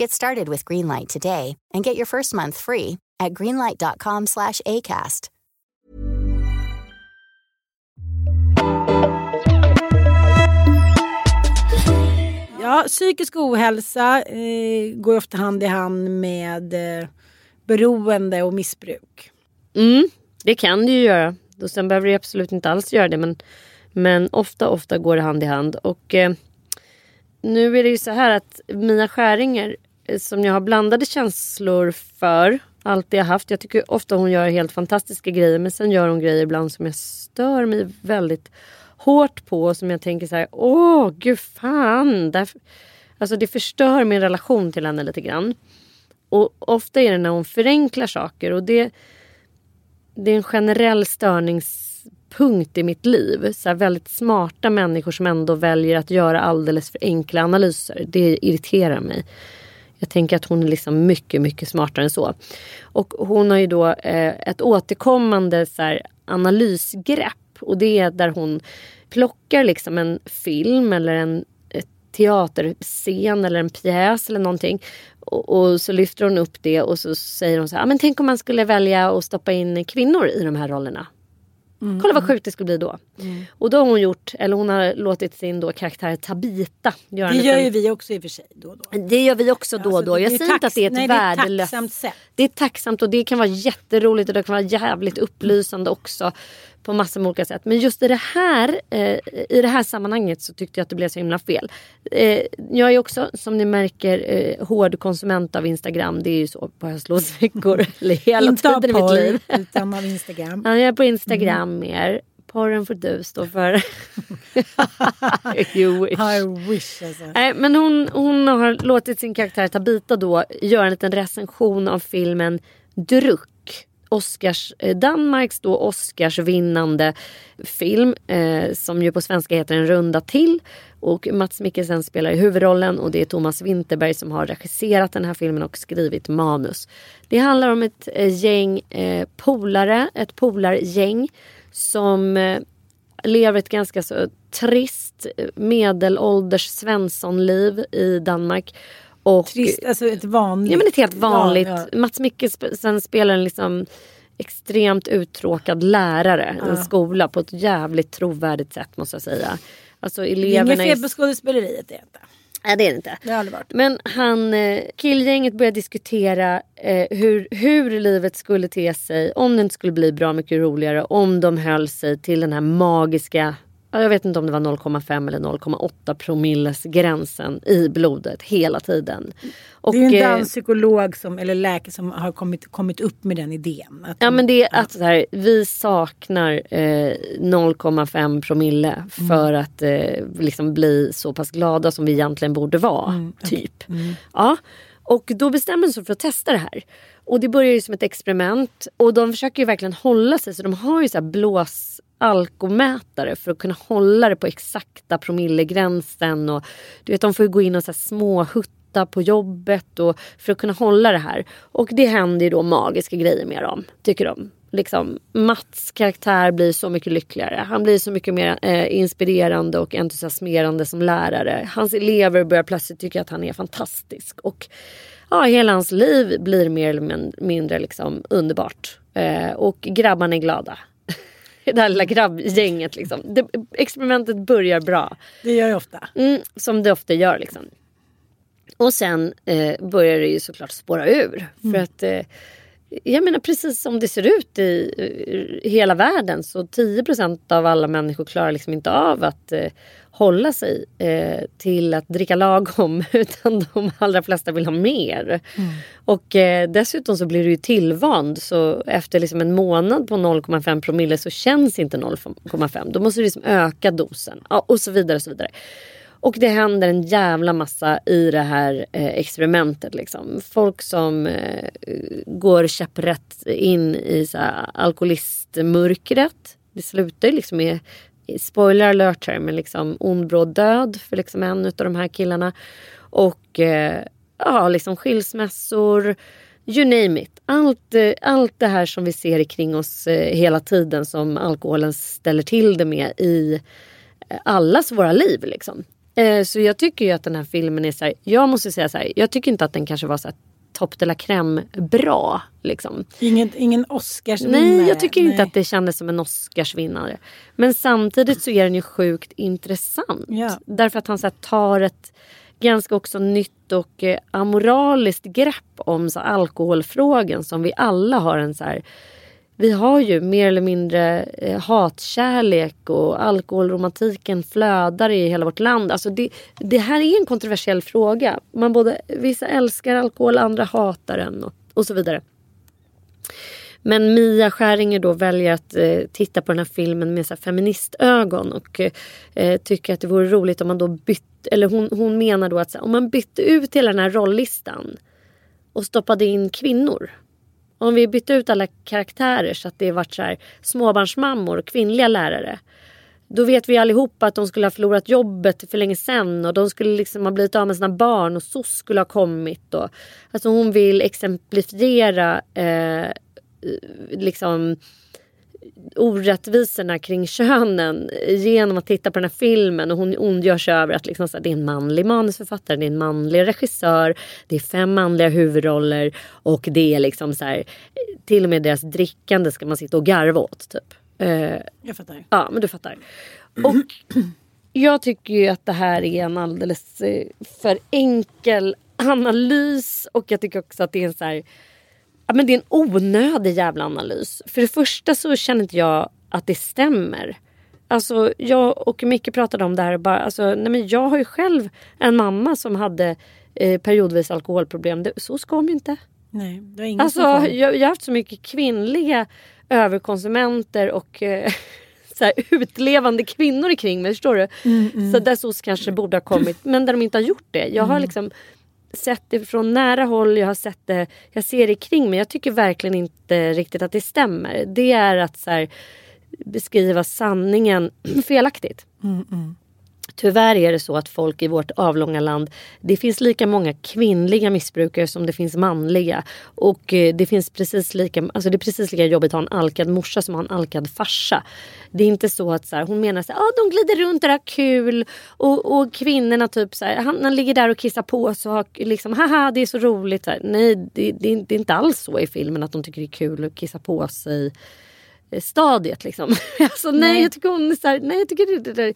Get started with Greenlight today and get your first month free at greenlight.com slash ACAST. Ja, psykisk ohälsa eh, går ofta hand i hand med eh, beroende och missbruk. Mm, det kan det ju göra. Och sen behöver det absolut inte alls göra det. Men, men ofta, ofta går det hand i hand. Och eh, nu är det ju så här att Mia Skäringer som jag har blandade känslor för. Allt det har haft. Jag tycker ofta hon gör helt fantastiska grejer. Men sen gör hon grejer ibland som jag stör mig väldigt hårt på. Som jag tänker så här. Åh gud fan. Därför, alltså det förstör min relation till henne lite grann. Och ofta är det när hon förenklar saker. Och det det är en generell störningspunkt i mitt liv. Så här väldigt smarta människor som ändå väljer att göra alldeles för enkla analyser. Det irriterar mig. Jag tänker att hon är liksom mycket, mycket smartare än så. Och hon har ju då eh, ett återkommande så här, analysgrepp. Och det är där hon plockar liksom en film eller en teaterscen eller en pjäs eller någonting. Och, och så lyfter hon upp det och så säger hon så här, "Ah, men tänk om man skulle välja att stoppa in kvinnor i de här rollerna. Kolla vad sjukt det skulle bli då. Och då har hon gjort, eller hon har låtit sin då karaktär Tabita göra Det gör ju vi också i och för sig då och då. det gör vi också då och Alltså, då. Jag säger inte att det är ett nej, det är ett värdelöst... tacksamt sätt. Det är tacksamt och det kan vara jätteroligt och det kan vara jävligt upplysande också. På massor med olika sätt. Men just i det här, eh, i det här sammanhanget så tyckte jag att det blev så himla fel. Eh, jag är också som ni märker eh, hård konsument av Instagram. Det är ju så på höstlovsveckor. eller hela Inte tiden i mitt liv. porr utan av Instagram. Ja, jag är på Instagram mer. Porren får du stå för. you wish. I wish alltså. Nej, men hon, hon har låtit sin karaktär Tabita då göra en liten recension av filmen Druck. Oscars, eh, Danmarks då Oscarsvinnande film eh, som ju på svenska heter En runda till. Och Mats Mikkelsen spelar i huvudrollen och det är Thomas Winterberg som har regisserat den här filmen och skrivit manus. Det handlar om ett eh, gäng eh, polare, ett polargäng som eh, lever ett ganska så trist eh, medelålders svenssonliv i Danmark. Och, Trist, alltså ett vanligt. Ja men ett helt vanligt. Ja, ja. Mats Mikkelsen spelar en liksom extremt uttråkad lärare i en skola på ett jävligt trovärdigt sätt måste jag säga. Alltså Det eleverna inget fel på skådespeleriet det är inte. Nej det är det inte. Det har aldrig varit. Men han, eh, killgänget började diskutera eh, hur, hur livet skulle te sig om det inte skulle bli bra mycket roligare om de höll sig till den här magiska ja, jag vet inte om det var 0,5 eller 0,8 promilles gränsen i blodet hela tiden. Och, det är en eh, danspsykolog som, eller läkare som har kommit, kommit upp med den idén. Ja men det är att så här, vi saknar eh, 0,5 promille för att eh, liksom bli så pass glada som vi egentligen borde vara. Typ. Ja. Och då bestämmer de sig för att testa det här. Och det börjar ju som ett experiment. Och de försöker ju verkligen hålla sig. Så de har ju så här blås alkomätare för att kunna hålla det på exakta promillegränsen. Och, du vet, de får ju gå in och så här småhutta på jobbet och, för att kunna hålla det här. Och det händer ju då magiska grejer med dem, tycker de. Liksom, Mats karaktär blir så mycket lyckligare. Han blir så mycket mer eh, inspirerande och entusiasmerande som lärare. Hans elever börjar plötsligt tycka att han är fantastisk. Och ja, hela hans liv blir mer eller mindre liksom, underbart. Eh, och grabbarna är glada. Det här lilla grabbgänget. Liksom. Det, experimentet börjar bra. Det gör jag ofta. Mm, som det ofta gör. Liksom. Och sen eh, börjar det ju såklart spåra ur. För att eh, jag menar precis som det ser ut i eh, hela världen så 10% av alla människor klarar liksom inte av att eh, hålla sig eh, till att dricka lagom utan de allra flesta vill ha mer. Och eh, dessutom så blir du ju tillvand så efter liksom en månad på 0,5 promille så känns inte 0,5. Då måste du liksom öka dosen ja, och så vidare. Och så vidare. Och det händer en jävla massa i det här eh, experimentet. Liksom. Folk som eh, går käpprätt in i så här, alkoholistmörkret. Det slutar liksom med, spoiler alert här, men liksom ond bråd död för liksom en av de här killarna. Och eh, ja, liksom skilsmässor. You name it. Allt, eh, allt det här som vi ser kring oss eh, hela tiden som alkoholen ställer till det med i eh, allas våra liv. Liksom. Eh, Så jag tycker ju att den här filmen är så här, jag måste säga så här, jag tycker inte att den kanske var så här top de la crème bra. Liksom. Ingen, ingen Oscarsvinnare. Nej, jag tycker inte Nej. att det kändes som en Oscarsvinnare. Men samtidigt så är den ju sjukt intressant. Ja. Därför att han så här, tar ett ganska också nytt och eh, amoraliskt grepp om så, alkoholfrågan som vi alla har en så här vi har ju mer eller mindre eh, hatkärlek och alkoholromantiken flödar i hela vårt land. Alltså det, det här är en kontroversiell fråga. Man både, vissa älskar alkohol, andra hatar den och, och så vidare. Men Mia Skäringer då väljer att eh, titta på den här filmen med så här, feministögon och eh, tycker att det vore roligt om man då bytte, eller hon, hon menar då att så här, om man bytte ut hela den här rolllistan och stoppade in kvinnor. Om vi bytte ut alla karaktärer så att det varit så här, småbarnsmammor och kvinnliga lärare. Då vet vi allihopa att de skulle ha förlorat jobbet för länge sedan och de skulle liksom ha blivit av med sina barn och SOS skulle ha kommit. Och, alltså hon vill exemplifiera eh, liksom orättvisorna kring könen genom att titta på den här filmen och hon ondgör sig över att liksom så här, det är en manlig manusförfattare, det är en manlig regissör, det är fem manliga huvudroller och det är liksom så här, till och med deras drickande ska man sitta och garva åt typ. Eh, Jag fattar. Ja, men du fattar. Och jag tycker ju att det här är en alldeles eh, för enkel analys och jag tycker också att det är en så här, men det är en onödig jävla analys. För det första så känner inte jag att det stämmer. Alltså jag och Micke pratade om det här. Bara, alltså, nej, men jag har ju själv en mamma som hade eh, periodvis alkoholproblem. Det, så ska de ju inte. Nej, det var ingen Alltså, jag, jag har haft så mycket kvinnliga överkonsumenter och eh, så här, utlevande kvinnor kring mig. Förstår du? Så där SOS kanske borde ha kommit men där de inte har gjort det. Jag har liksom sett det från nära håll, jag har sett det, jag ser det kring mig. Jag tycker verkligen inte riktigt att det stämmer. Det är att så här, beskriva sanningen felaktigt. Mm, mm. Tyvärr är det så att folk i vårt avlånga land, det finns lika många kvinnliga missbrukare som det finns manliga. Och eh, det, finns precis lika, alltså det är precis lika jobbigt att ha en alkad morsa som att ha en alkad farsa. Det är inte så att så här, hon menar att ah, de glider runt och har kul och, och kvinnorna typ så här, han, han ligger där och kissar på sig och har liksom haha det är så roligt. Så här. Nej det, det, det är inte alls så i filmen att de tycker det är kul att kissa på sig eh, stadiet liksom. alltså, nej, nej, jag tycker hon är så här, nej jag tycker det, det, det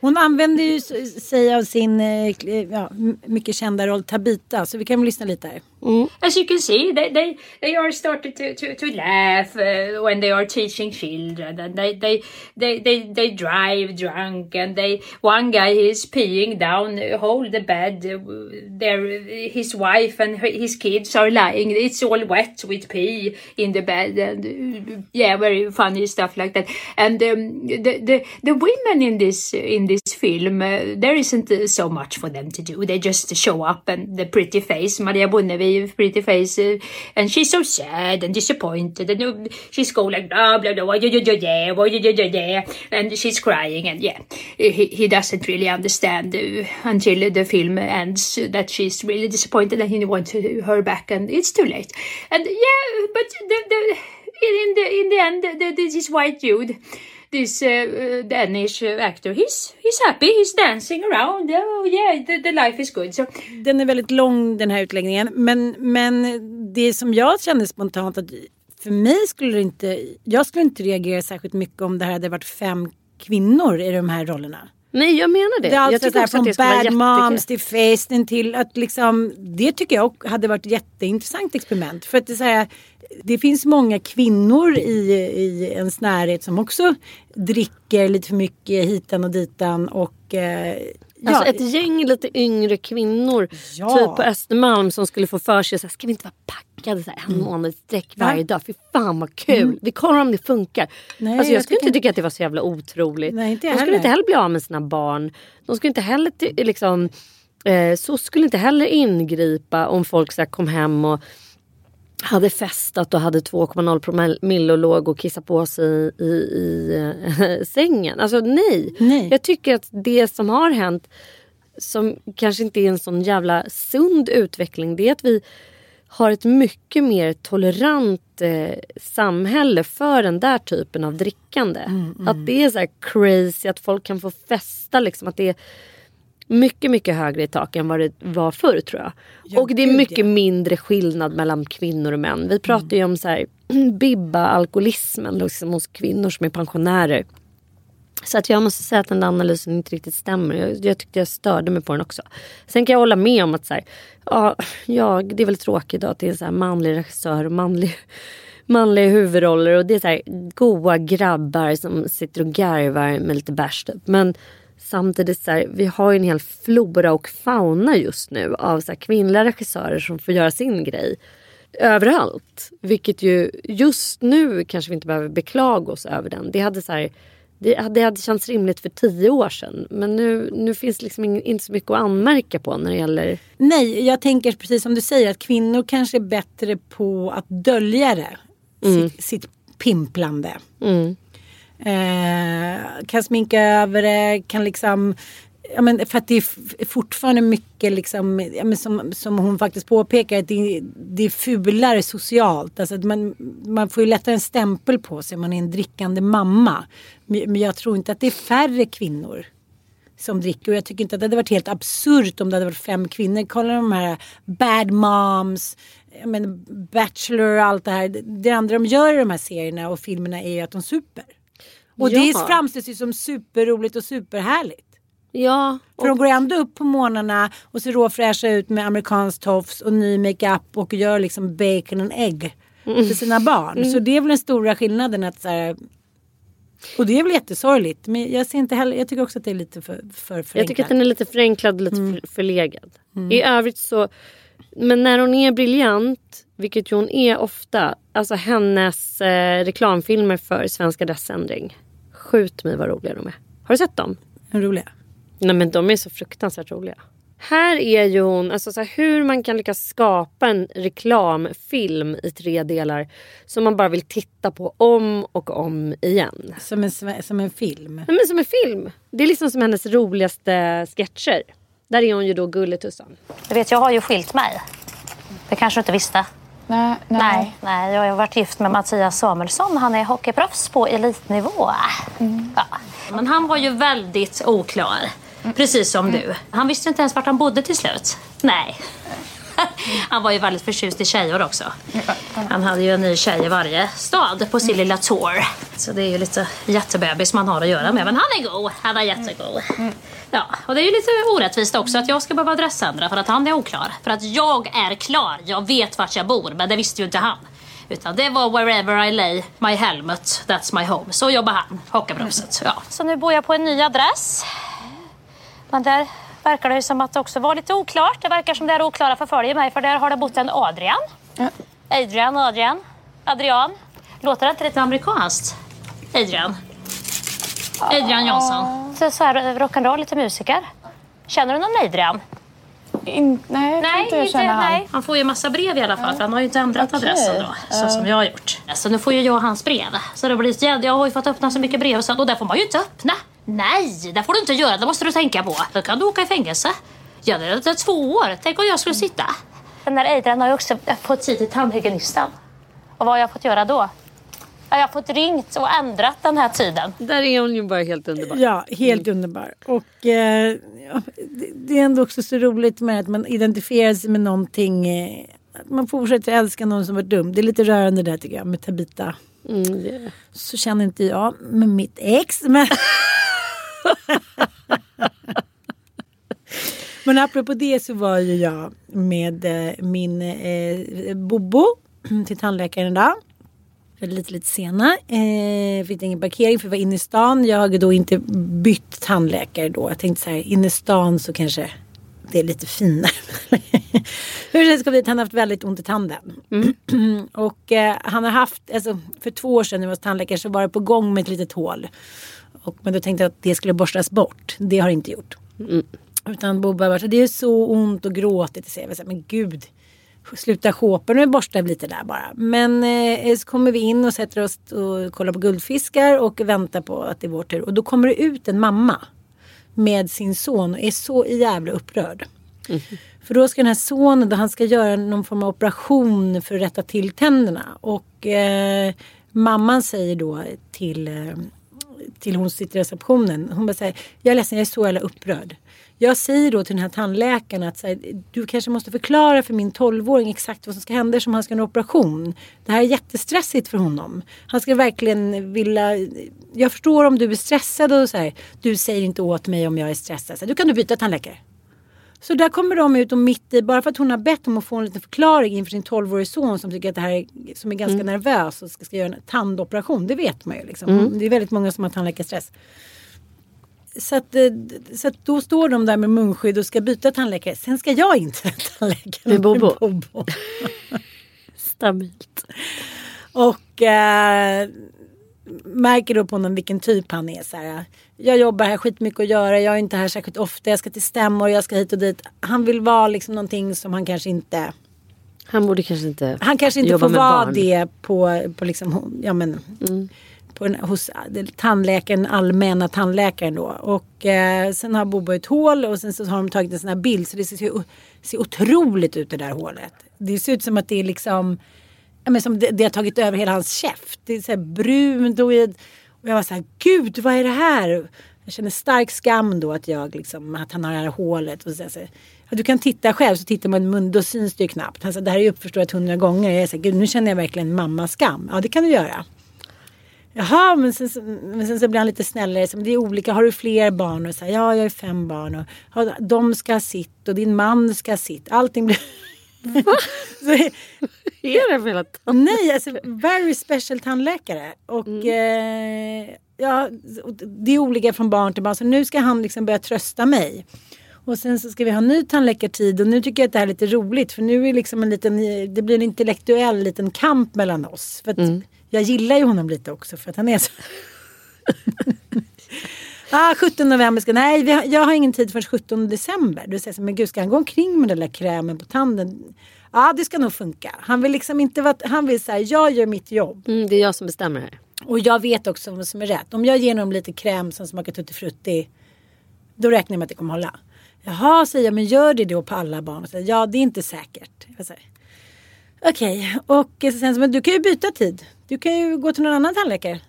hon använder ju sig av sin eh, eh, ja, mycket kända roll Tabita så vi kan väl lyssna lite här. Mm. As you can see, they they, they are starting to, to, to laugh uh, when they are teaching children, and they they, they they they drive drunk, and they one guy is peeing down uh, hold the bed. Uh, there, his wife and his kids are lying. It's all wet with pee in the bed, and uh, yeah, very funny stuff like that. And um, the the the women in this in this film, uh, there isn't so much for them to do. They just show up and the pretty face, Maria Pretty face, and she's so sad and disappointed, and she's going like blah blah blah, yeah, yeah, yeah, yeah, yeah, and she's crying, and yeah, he, he doesn't really understand uh, until the film ends that she's really disappointed and he wants her back, and it's too late, and yeah, but the, the in the in the end, the, this white dude this uh, Danish actor. He's, he's happy, he's dancing around. Oh yeah, the, the life is good. So. Den är väldigt lång den här utläggningen. Men, men det som jag kände spontant att för mig skulle det inte, jag skulle inte reagera särskilt mycket om det här hade varit fem kvinnor i de här rollerna. Nej jag menar det. Det är alltså jag tycker också från att det Bad Moms till Festen till att liksom Det tycker jag hade varit ett jätteintressant experiment. För att det, är så här, det finns många kvinnor i, i ens närhet som också dricker lite för mycket hitan och ditan och eh, Alltså ja. ett gäng lite yngre kvinnor ja. typ på Östermalm som skulle få för sig så här, ska vi inte vara packade så här, en mm. månad sträck varje dag? Fy fan vad kul! Mm. Vi kollar om det funkar. Nej, alltså, jag, jag skulle inte tycka att det var så jävla otroligt. Nej, inte De skulle inte heller bli av med sina barn. De skulle inte heller liksom, eh, så skulle inte heller ingripa om folk så här, kom hem och hade festat och hade 2,0 promille och låg och kissade på sig i, i, äh, sängen. Alltså nej. nej. Jag tycker att det som har hänt som kanske inte är en sån jävla sund utveckling det är att vi har ett mycket mer tolerant eh, samhälle för den där typen av drickande. Mm, mm. Att det är så crazy att folk kan få festa liksom. Att det är, mycket, mycket högre i tak än vad det var förr tror jag. Ja, och det är mycket ja. mindre skillnad mellan kvinnor och män. Vi pratar mm. ju om så här, bibba-alkoholismen liksom, hos kvinnor som är pensionärer. Så att jag måste säga att den där analysen inte riktigt stämmer. Jag, jag tyckte jag störde mig på den också. Sen kan jag hålla med om att så här, ja, ja, det är väl tråkigt då att det är en så här manlig regissör och manlig manliga huvudroller och det är så här goa grabbar som sitter och garvar med lite bärs typ. Men samtidigt så här, vi har ju en hel flora och fauna just nu av så här, kvinnliga regissörer som får göra sin grej överallt. Vilket ju just nu kanske vi inte behöver beklaga oss över den. Det hade, så här, det hade, det hade känts rimligt för tio år sedan. Men nu, nu finns liksom inte så mycket att anmärka på när det gäller... Nej, jag tänker precis som du säger att kvinnor kanske är bättre på att dölja det. Mm. Sitt, sitt pimplande. Mm. Eh, kan sminka över det, kan liksom Ja, men för att det är fortfarande mycket liksom, ja, men som, som hon faktiskt påpekar, att det, det är fulare socialt. Alltså man, man får ju lättare en stämpel på sig om man är en drickande mamma. Men jag tror inte att det är färre kvinnor som dricker. Och jag tycker inte att det hade varit helt absurt om det hade varit fem kvinnor. Kolla de här bad moms, men Bachelor och allt det här. Det andra de gör i de här serierna och filmerna är ju att de super. Och ja. det framställs ju som superroligt och superhärligt. Ja. Och... För de går ändå upp på morgnarna och ser råfräscha ut med amerikansk tofs och ny makeup och gör liksom bacon and egg mm. för sina barn. Mm. Så det är väl den stora skillnaden att så här, och det är väl jättesorgligt. Men jag, ser inte heller, jag tycker också att det är lite för, för förenklad. Jag tycker att den är lite förenklad och lite mm. förlegad. Mm. I övrigt så men när hon är briljant, vilket hon är ofta, alltså hennes eh, reklamfilmer för Svensk adressändring Skjut mig vad roliga de är. Har du sett dem? Är roliga? Nej men de är så fruktansvärt roliga. Här är ju hon, alltså så här, hur man kan lyckas skapa en reklamfilm i tre delar som man bara vill titta på om och om igen. Som en, som en film. Nej, men som en film. Det är liksom som hennes roligaste sketcher. Där är hon ju då Gulletussan. Du vet, jag har ju skilt mig. Det kanske du inte visste? Nej, nej. nej, jag har varit gift med Mattias Samuelsson. Han är hockeyproffs på elitnivå. Ja. Men han var ju väldigt oklar. Precis som du. Han visste inte ens vart han bodde till slut. Nej. Han var ju väldigt förtjust i tjejer också. Han hade ju en ny tjej i varje stad på sin lilla tour. Så det är ju lite jättebebis man har att göra med. Men han är god. Han är jättegod. Ja, och det är ju lite orättvist också att jag ska behöva adressändra för att han är oklar. För att jag är klar. Jag vet vart jag bor, men det visste ju inte han. Utan det var wherever I lay my helmet, that's my home. Så jobbar han, hockeyproffset. Ja. Så nu bor jag på en ny adress. Men där verkar det som att det också var lite oklart. Det verkar som det är oklara förföljer mig för där har det bott en Adrian. Adrian, Adrian, Adrian. Låter det inte lite amerikanskt? Adrian. Adrian Johnson. Så, så här rock'n'roll, lite musiker. Känner du någon Adrian? In, nej, jag Nej, inte jag han. nej. Han får ju massa brev i alla fall för han har ju inte ändrat Okej. adressen då. Så Ja. som jag har gjort. Så nu får ju jag hans brev. Så det blir, jag, har ju fått öppna så mycket brev och det får man ju inte öppna. Nej, det får du inte göra. Det måste du tänka på. Då kan du åka i fängelse. Ja, det är det två år. Tänk om jag skulle sitta. Den där Adrian har ju också fått tid till tandhygienisten. Och vad har jag fått göra då? Ja, Jag har fått ringt och ändrat den här tiden. Där är hon ju bara helt underbar. Ja, helt underbar. Och eh, det, det är ändå också så roligt med att man identifierar sig med någonting. Eh, att man fortsätter älska någon som varit dum. Det är lite rörande där tycker jag med Tabita. Mm, det- Så känner inte jag med mitt ex. Men, men apropå det så var ju jag med eh, min eh, Bobo till tandläkaren idag. Lite, lite sena. Eh, fick ingen parkering för jag var inne i stan. Jag har då inte bytt tandläkare då. Jag tänkte så här, inne i stan så kanske det är lite finare. Hur det ska bli, han har haft väldigt ont i tanden. och eh, han har haft, alltså för två år sedan när jag var hos tandläkare så var det på gång med ett litet hål. Och, men då tänkte jag att det skulle borstas bort. Det har det inte gjort. Utan Bobo har varit det är så ont och gråtit. Så här, men gud. Sluta shoppa nu borstar vi lite där bara. Men eh, så kommer vi in och sätter oss och kollar på guldfiskar och väntar på att det är vår tur. Och då kommer det ut en mamma med sin son och är så jävla upprörd. För då ska den här sonen, då han ska göra någon form av operation för att rätta till tänderna. Och eh, mamman säger då till, eh, till hon som sitter i receptionen. Hon bara säger, jag är ledsen jag är så jävla upprörd. Jag säger då till den här tandläkaren att här, du kanske måste förklara för min 12-åring exakt vad som ska hända som han ska ha en operation. Det här är jättestressigt för honom. Han ska verkligen vilja, jag förstår om du är stressad och så här, du säger inte åt mig om jag är stressad. Så här, du kan du byta tandläkare. Så där kommer de ut och mitt i, bara för att hon har bett om att få en liten förklaring inför sin 12-årige son som tycker att det här är, som är ganska nervös och ska, ska göra en tandoperation. Det vet man ju liksom. Mm. Det är väldigt många som har tandläkarstress. Så att, eh, så att då står de där med munskydd och ska byta tandläkare. Sen ska jag in till tandläkaren. Med Bobo. Bobo. Stabilt. Och eh, märker då på honom vilken typ han är. Så här, jag jobbar här skitmycket att göra. Jag är inte här särskilt ofta. Jag ska till stämmor. Jag ska hit och dit. Han vill vara liksom någonting som han kanske inte. Han borde kanske inte Han kanske inte får vara barn. det på, på liksom, ja men. På en, hos tandläkaren, allmänna tandläkaren då. Och eh, sen har Bobo ett hål och sen så har de tagit en sån här bild så det ser, ser otroligt ut det där hålet. Det ser ut som att det är liksom ja, men som det, det har tagit över hela hans käft. Det är så här brunt och, och jag var så här, gud vad är det här? Jag känner stark skam då att jag liksom, att han har det här hålet. Och så, så, ja, du kan titta själv så tittar man i mun, då syns det ju knappt. Alltså, det här är ju uppförstorat hundra gånger. Jag är så här, gud nu känner jag verkligen mammaskam. Ja det kan du göra. Jaha, men sen, så- men sen så blir han lite snällare. Så, det är olika. Har du fler barn? Och så här, ja, jag har fem barn. Och, ja, de ska ha sitt och din man ska ha sitt. Allting blir... så, är det för hela Nej, alltså very special tandläkare. Och eh, ja, det är olika från barn till barn. Så nu ska han liksom börja trösta mig. Och sen så ska vi ha ny tandläkartid och nu tycker jag att det här är lite roligt för nu är liksom en liten, det blir en intellektuell liten kamp mellan oss. För att jag gillar ju honom lite också för att han är så ah, 17 november ska, nej har, jag har ingen tid förrän 17 december. Du säger så, men gud ska han gå omkring med den där krämen på tanden? Ja det ska nog funka. Han vill liksom inte vara, han vill säga jag gör mitt jobb. Mm, det är jag som bestämmer här. Och jag vet också vad som är rätt. Om jag ger honom lite kräm som smakar tuttifrutti. Då räknar jag med att det kommer hålla. Jaha säger jag, men gör det då på alla barn? Och säger, ja det är inte säkert. Okej, och sen så, men du kan ju byta tid. Du kan ju gå till någon annan tandläkare.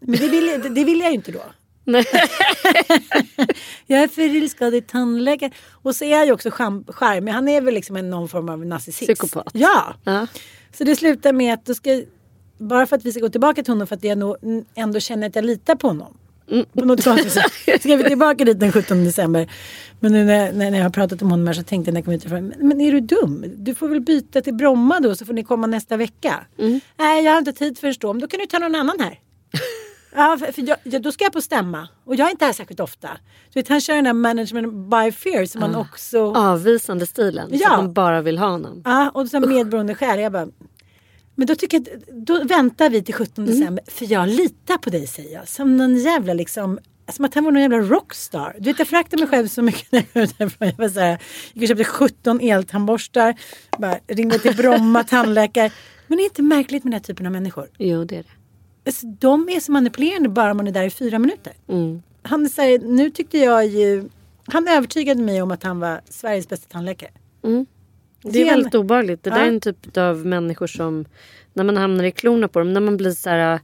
Men det vill, det vill jag ju inte då. jag är förälskad tandläkare. Och så är jag ju också charm- charmig. Han är väl liksom en, någon form av narcissist. Psykopat. Ja. Ja. Så det slutar med att då ska, bara för att vi ska gå tillbaka till honom för att jag nog ändå känner att jag litar på honom. På något konstigt sätt. Ska vi tillbaka dit den 17 december. Men nu när, när jag har pratat om honom här så tänkte jag när jag kom ut ifrån. Men, men är du dum? Du får väl byta till Bromma då så får ni komma nästa vecka. Nej jag har inte tid förrän då. Men då kan du ta någon annan här. Ja, för, för jag, jag, då ska jag på stämma. Och jag är inte här särskilt ofta. Så vet, han kör den där management by fear som man också... Avvisande stilen. Ja. Så man bara vill ha honom. Ja, och så medberoende själ. Jag bara, men då tycker jag då väntar vi till 17 december. För jag litar på dig säger jag. Som någon jävla liksom som att han var någon jävla rockstar. Du vet jag föraktar mig själv så mycket när jag var därifrån. Jag var så här, jag köpte 17 eltandborstar. Bara ringde till Bromma tandläkare. Men det är inte märkligt med den här typen av människor. Jo det är det. Alltså, de är så manipulerande bara man är där i fyra minuter. Mm. Han säger, nu tyckte jag ju, han övertygade mig om att han var Sveriges bästa tandläkare. Mm. Det är är en- väldigt obehagligt. Det där Ja. är en typ av människor som när man hamnar i klorna på dem, när man blir så här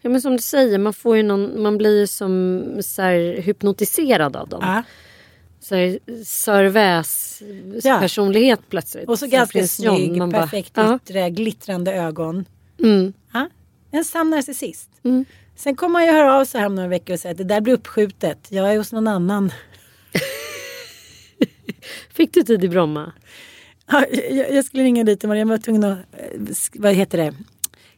Ja men som du säger, man, får ju någon, man blir som så här, hypnotiserad av dem. Ja. Så här, Sir Väs Ja. personlighet plötsligt. Och så ganska snygg, Man bara, perfekt ja. yttre, glittrande ögon. Mm. Ja. En sann narcissist. Mm. Sen kommer han ju höra av sig här om några veckor och säga att det där blir uppskjutet. Jag är hos någon annan. Fick du tid i Bromma? Ja, jag, jag skulle ringa dit men jag var tvungen att, eh, vad heter det,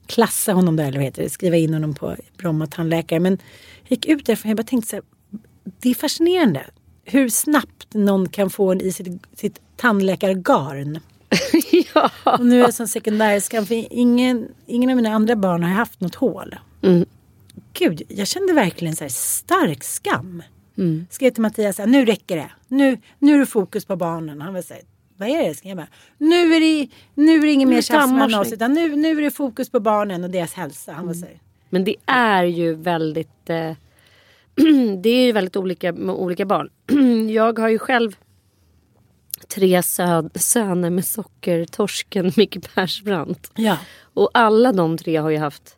klassa honom där eller vad heter det, skriva in honom på Bromma tandläkare. Men jag gick ut därifrån och jag bara tänkte så här, det är fascinerande hur snabbt någon kan få en i sitt, sitt tandläkargarn. ja. Och nu är jag som sekundärskam för ingen, ingen av mina andra barn har haft något hål. Mm. Gud, jag kände verkligen så här stark skam. Mm. Skrev till Mattias, nu räcker det. Nu, nu är det fokus på barnen. Han var så här, vad är det? Ska jag bara, nu är det, nu är det är mer tjafs mellan oss utan nu, nu är det fokus på barnen och deras hälsa. Han var så här, Men det är ju väldigt eh, Det är ju väldigt olika med olika barn. Jag har ju själv tre sö- söner med sockertorsken Micke Persbrandt. Ja. Och alla de tre har ju haft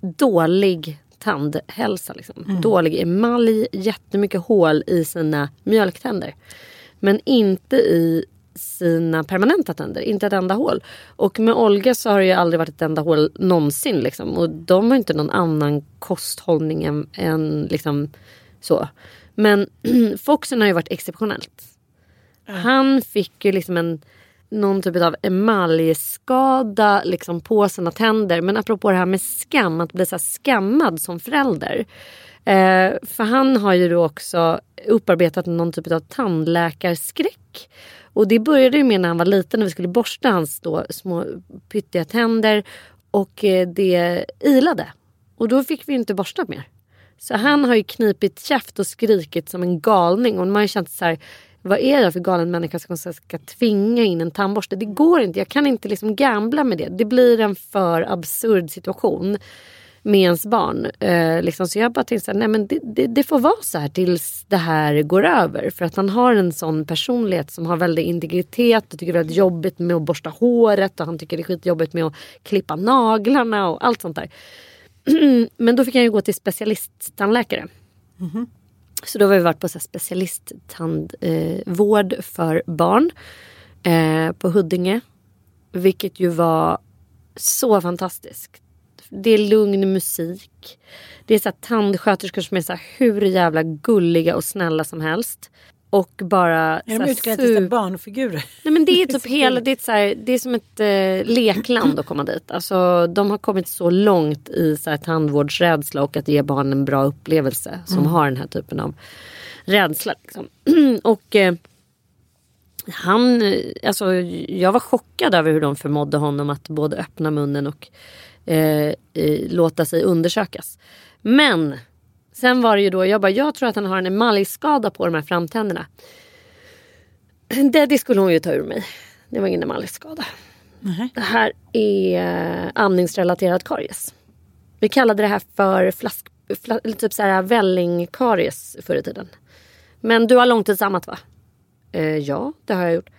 dålig tandhälsa. Liksom. Mm. Dålig emalj, jättemycket hål i sina mjölktänder. Men inte i sina permanenta tänder. Inte ett enda hål. Och med Olga så har det ju aldrig varit ett enda hål någonsin. Liksom. Och de har inte någon annan kosthållning än, än liksom så. Men Foxen har ju varit exceptionellt. Han fick ju liksom en någon typ av emaljskada liksom på sina tänder. Men apropå det här med skam, att bli så här skammad som förälder. Eh, för han har ju då också upparbetat någon typ av tandläkarskräck. Och det började ju med när han var liten när vi skulle borsta hans då små pyttiga tänder. Och eh, det ilade. Och då fick vi ju inte borsta mer. Så han har ju knipit käft och skrikit som en galning. Och man har ju känt så här, vad är jag för galen människa som ska, tvinga in en tandborste? Det går inte, jag kan inte liksom gambla med det. Det blir en för absurd situation med ens barn. Eh, liksom. Så jag bara tänkte så här, nej men det, det, det får vara så här tills det här går över. För att han har en sån personlighet som har väldigt integritet och tycker det är väldigt jobbigt med att borsta håret och han tycker det är skitjobbigt med att klippa naglarna och allt sånt där. Men då fick han ju gå till specialisttandläkare. Mhm. Så då har vi varit på så specialisttandvård eh, för barn eh, på Huddinge. Vilket ju var så fantastiskt. Det är lugn musik. Det är så tandsköterskor som är så här hur jävla gulliga och snälla som helst. Och bara... är de utklädda till barnfigurer? Nej men det är typ hela, det är, så här, det är som ett eh, lekland att komma dit. Alltså de har kommit så långt i så här, tandvårdsrädsla och att ge barn en bra upplevelse som Mm. har den här typen av rädsla. Liksom. och eh, han, eh, alltså jag var chockad över hur de förmådde honom att både öppna munnen och eh, låta sig undersökas. Men Sen var det ju då, jag bara, jag tror att han har en emaljskada på de här framtänderna. Det, skulle hon ju ta ur mig. Det var ingen emaljskada. Det här är eh, amningsrelaterad karies. Vi kallade det här för flask, fla, eller typ så här vällingkaries förr i tiden. Men du har långtidsammat va? Eh, ja, det har jag gjort.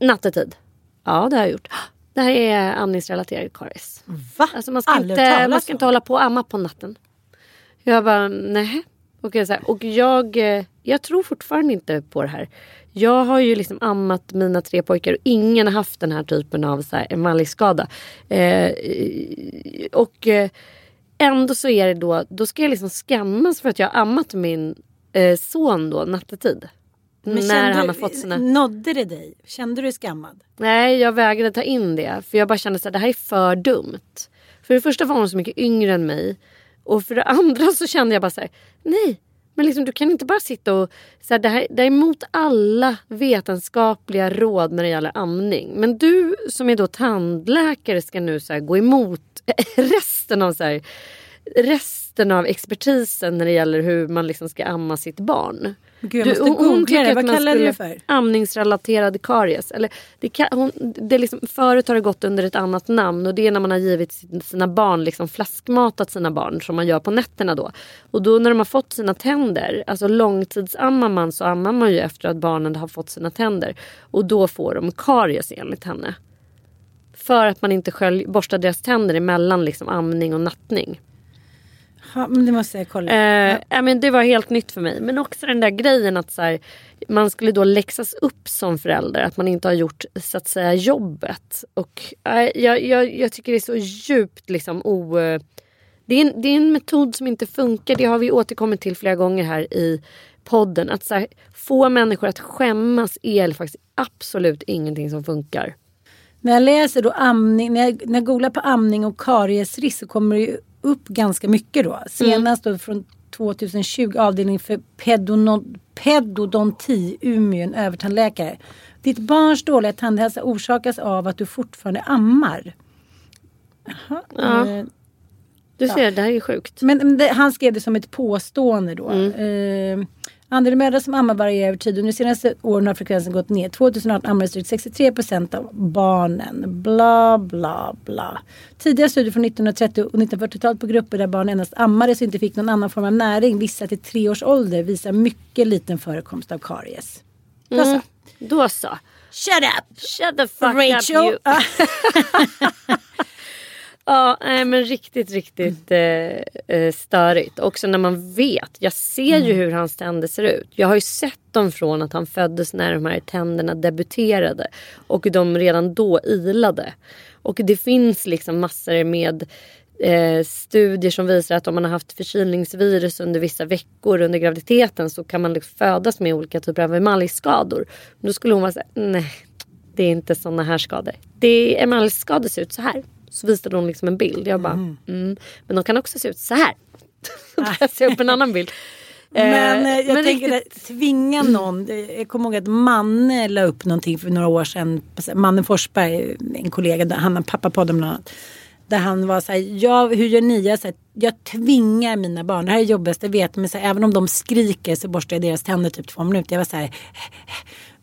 Nattetid? Ja, det har jag gjort. Det här är amningsrelaterad karies. Va? Alltså man ska, Aldrig inte, man ska inte hålla på och amma på natten. Jag bara, nej. Okej, så här. Och jag, eh, jag tror fortfarande inte på det här. Jag har ju liksom ammat mina tre pojkar och ingen har haft den här typen av så här emaljskada. Eh, och eh, ändå så är det då, då ska jag liksom skammas för att jag har ammat min eh, son då nattetid. Men när han har fått sina... Nådde det dig? Kände du dig skammad? Nej, jag vägrade ta in det. För jag bara kände att det här är för dumt. För det första var hon så mycket yngre än mig. Och för det andra så kände jag bara så här, nej. Men liksom, du kan inte bara sitta och... Så här, det, här, det är emot alla vetenskapliga råd när det gäller amning. Men du som är då tandläkare ska nu så här, gå emot resten av, så här, resten av expertisen när det gäller hur man liksom ska amma sitt barn. Gud, jag måste googla det. Vad kallar du det för? Amningsrelaterad karies. Eller det kan, hon, det är liksom, förut har det gått under ett annat namn och det är när man har givit sin- sina barn, liksom flaskmatat sina barn som man gör på nätterna då. Och då när de har fått sina tänder, alltså långtidsammar man så ammar man ju efter att barnen har fått sina tänder. Och då får de karies enligt henne. För att man inte skölj, borstar deras tänder emellan liksom amning och nattning. Ja, men det måste jag kolla. Eh, ja, men det var helt nytt för mig. Men också den där grejen att så här, man skulle då läxas upp som förälder. Att man inte har gjort så att säga jobbet. Och eh, jag, jag, jag tycker det är så djupt liksom o... eh, Det är, en, det är en metod som inte funkar. Det har vi återkommit till flera gånger här i podden. Att så här, få människor att skämmas är faktiskt absolut ingenting som funkar. När jag läser då amning, när jag, när jag googlar på amning och kariesrisk så kommer det ju upp ganska mycket då. Senast då från 2020 avdelning för pedodonti Umeå, en övertandläkare. Ditt barns dåliga tandhälsa orsakas av att du fortfarande ammar. Jaha, Ja. eh, Du ser, det här är sjukt. Men det, han skrev det som ett påstående då. Eh, andelen mödrar som ammar varierar över tid. Under de senaste åren har frekvensen gått ner. 2018 ammades drygt 63 procent av barnen. Bla bla bla. Tidigare studier från 1930 och 1940-talet på grupper där barn endast ammades och inte fick någon annan form av näring, vissa till tre års ålder, visar mycket liten förekomst av karies. Då så. Mm, då så. Shut up! Shut the fuck Rachel. up you. Ja, nej, men riktigt, riktigt eh, eh, störigt. Också när man vet. Jag ser ju hur hans tänder ser ut. Jag har ju sett dem från att han föddes när de här tänderna debuterade. Och de redan då ilade. Och det finns liksom massor med eh, studier som visar att om man har haft förkylningsvirus under vissa veckor under graviditeten så kan man liksom födas med olika typer av emaljskador. Då skulle hon vara så här, nej det är inte såna här skador. Det emaljskador ser ut så här. Så visade hon liksom en bild. Jag bara, mm. Men de kan också se ut så här. Då kan jag upp en annan bild. Men eh, jag men tänker riktigt- att tvinga någon. eh, Jag kommer ihåg att Manne la upp någonting för några år sedan. Manne Forsberg, en kollega, där han har pappapodden bland annat. Där han var så här, jag, hur gör ni? Jag, så här, jag tvingar mina barn, det här är det jobbigaste jag vet. Men så här, även om de skriker så borstar jag deras tänder typ två minuter. Jag var så här,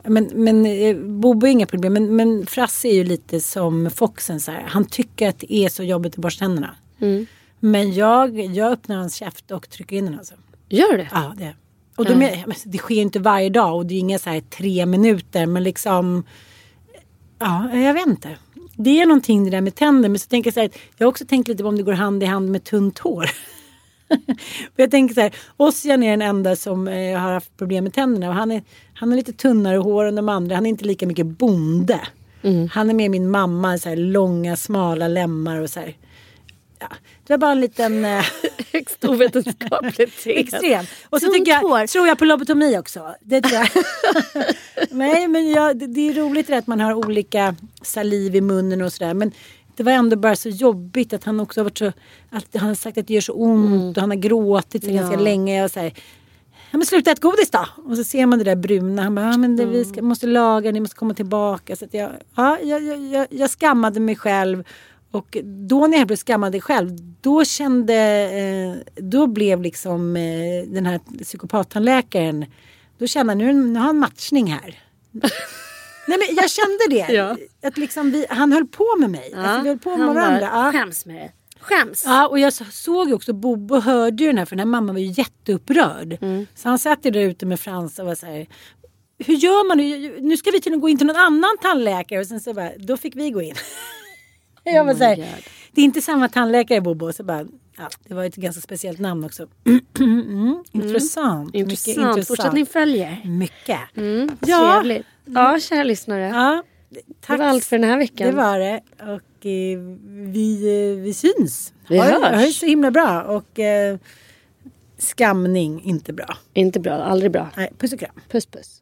men, men eh, Bobo är inga problem. Men, men Frasse är ju lite som Foxen. Så här. Han tycker att det är så jobbigt att borsta tänderna. Mm. Men jag, jag öppnar hans käft och trycker in den alltså. Gör det? Ja, det. Och är- men det sker ju inte varje dag och det är inga så här tre minuter men liksom Ja, jag vet inte. Det är någonting det där med tänder men så tänker jag så här, jag har också tänkt lite på om det går hand i hand med tunt hår. Jag tänker så här, Ossian är den enda som eh, har haft problem med tänderna och han är, han är lite tunnare hår än de andra. Han är inte lika mycket bonde. Han är med min mamma, så här, långa smala lemmar och så här. Ja, det var bara en liten... Eh, Högst ovetenskapligt. Extremt. Och så Tunt tycker jag, hår. tror jag på lobotomi också. Det tror jag. Nej men jag, det, det är roligt det att man har olika saliv i munnen och sådär. Men det var ändå bara så jobbigt att han också har varit så, att han har sagt att det gör så ont och han har gråtit så Ja. ganska länge. Jag säger, ja men sluta äta godis då. Och så ser man det där bruna. Han bara, ja men det, vi ska, måste laga, ni måste komma tillbaka. Så jag, ja, jag, jag, jag, skammade mig själv. Och då när jag blev skammade själv, då kände, eh, då blev liksom eh, den här psykopattandläkaren, då kände jag nu, nu har han matchning här. Nej men jag kände det. Ja. Att liksom vi, han höll på med mig. Ja, Alltså, vi höll på med varandra. bara, Ja. Skäms med dig. Skäms. Ja, och jag så- såg ju också Bobo hörde ju den här för den här mamman var ju jätteupprörd. Så han satt ju där ute med Frans och var så här. Hur gör man nu? Nu ska vi till gå in till någon annan tandläkare och sen så bara, då fick vi gå in. jag var så här, det är inte samma tandläkare Bobo. Så bara, ja, det var ett ganska speciellt namn också. mm, intressant. Mycket Intressant. intressant. Fortsättning följer. Mycket. Mm, Ja. Trevligt. Ja, kära lyssnare. Ja, det var allt för den här veckan. Det var det. Och eh, vi, vi syns. Vi ha, hörs. Ha det så himla bra. Och eh, skamning, inte bra. Inte bra, aldrig bra. Nej, puss och kram. Puss puss.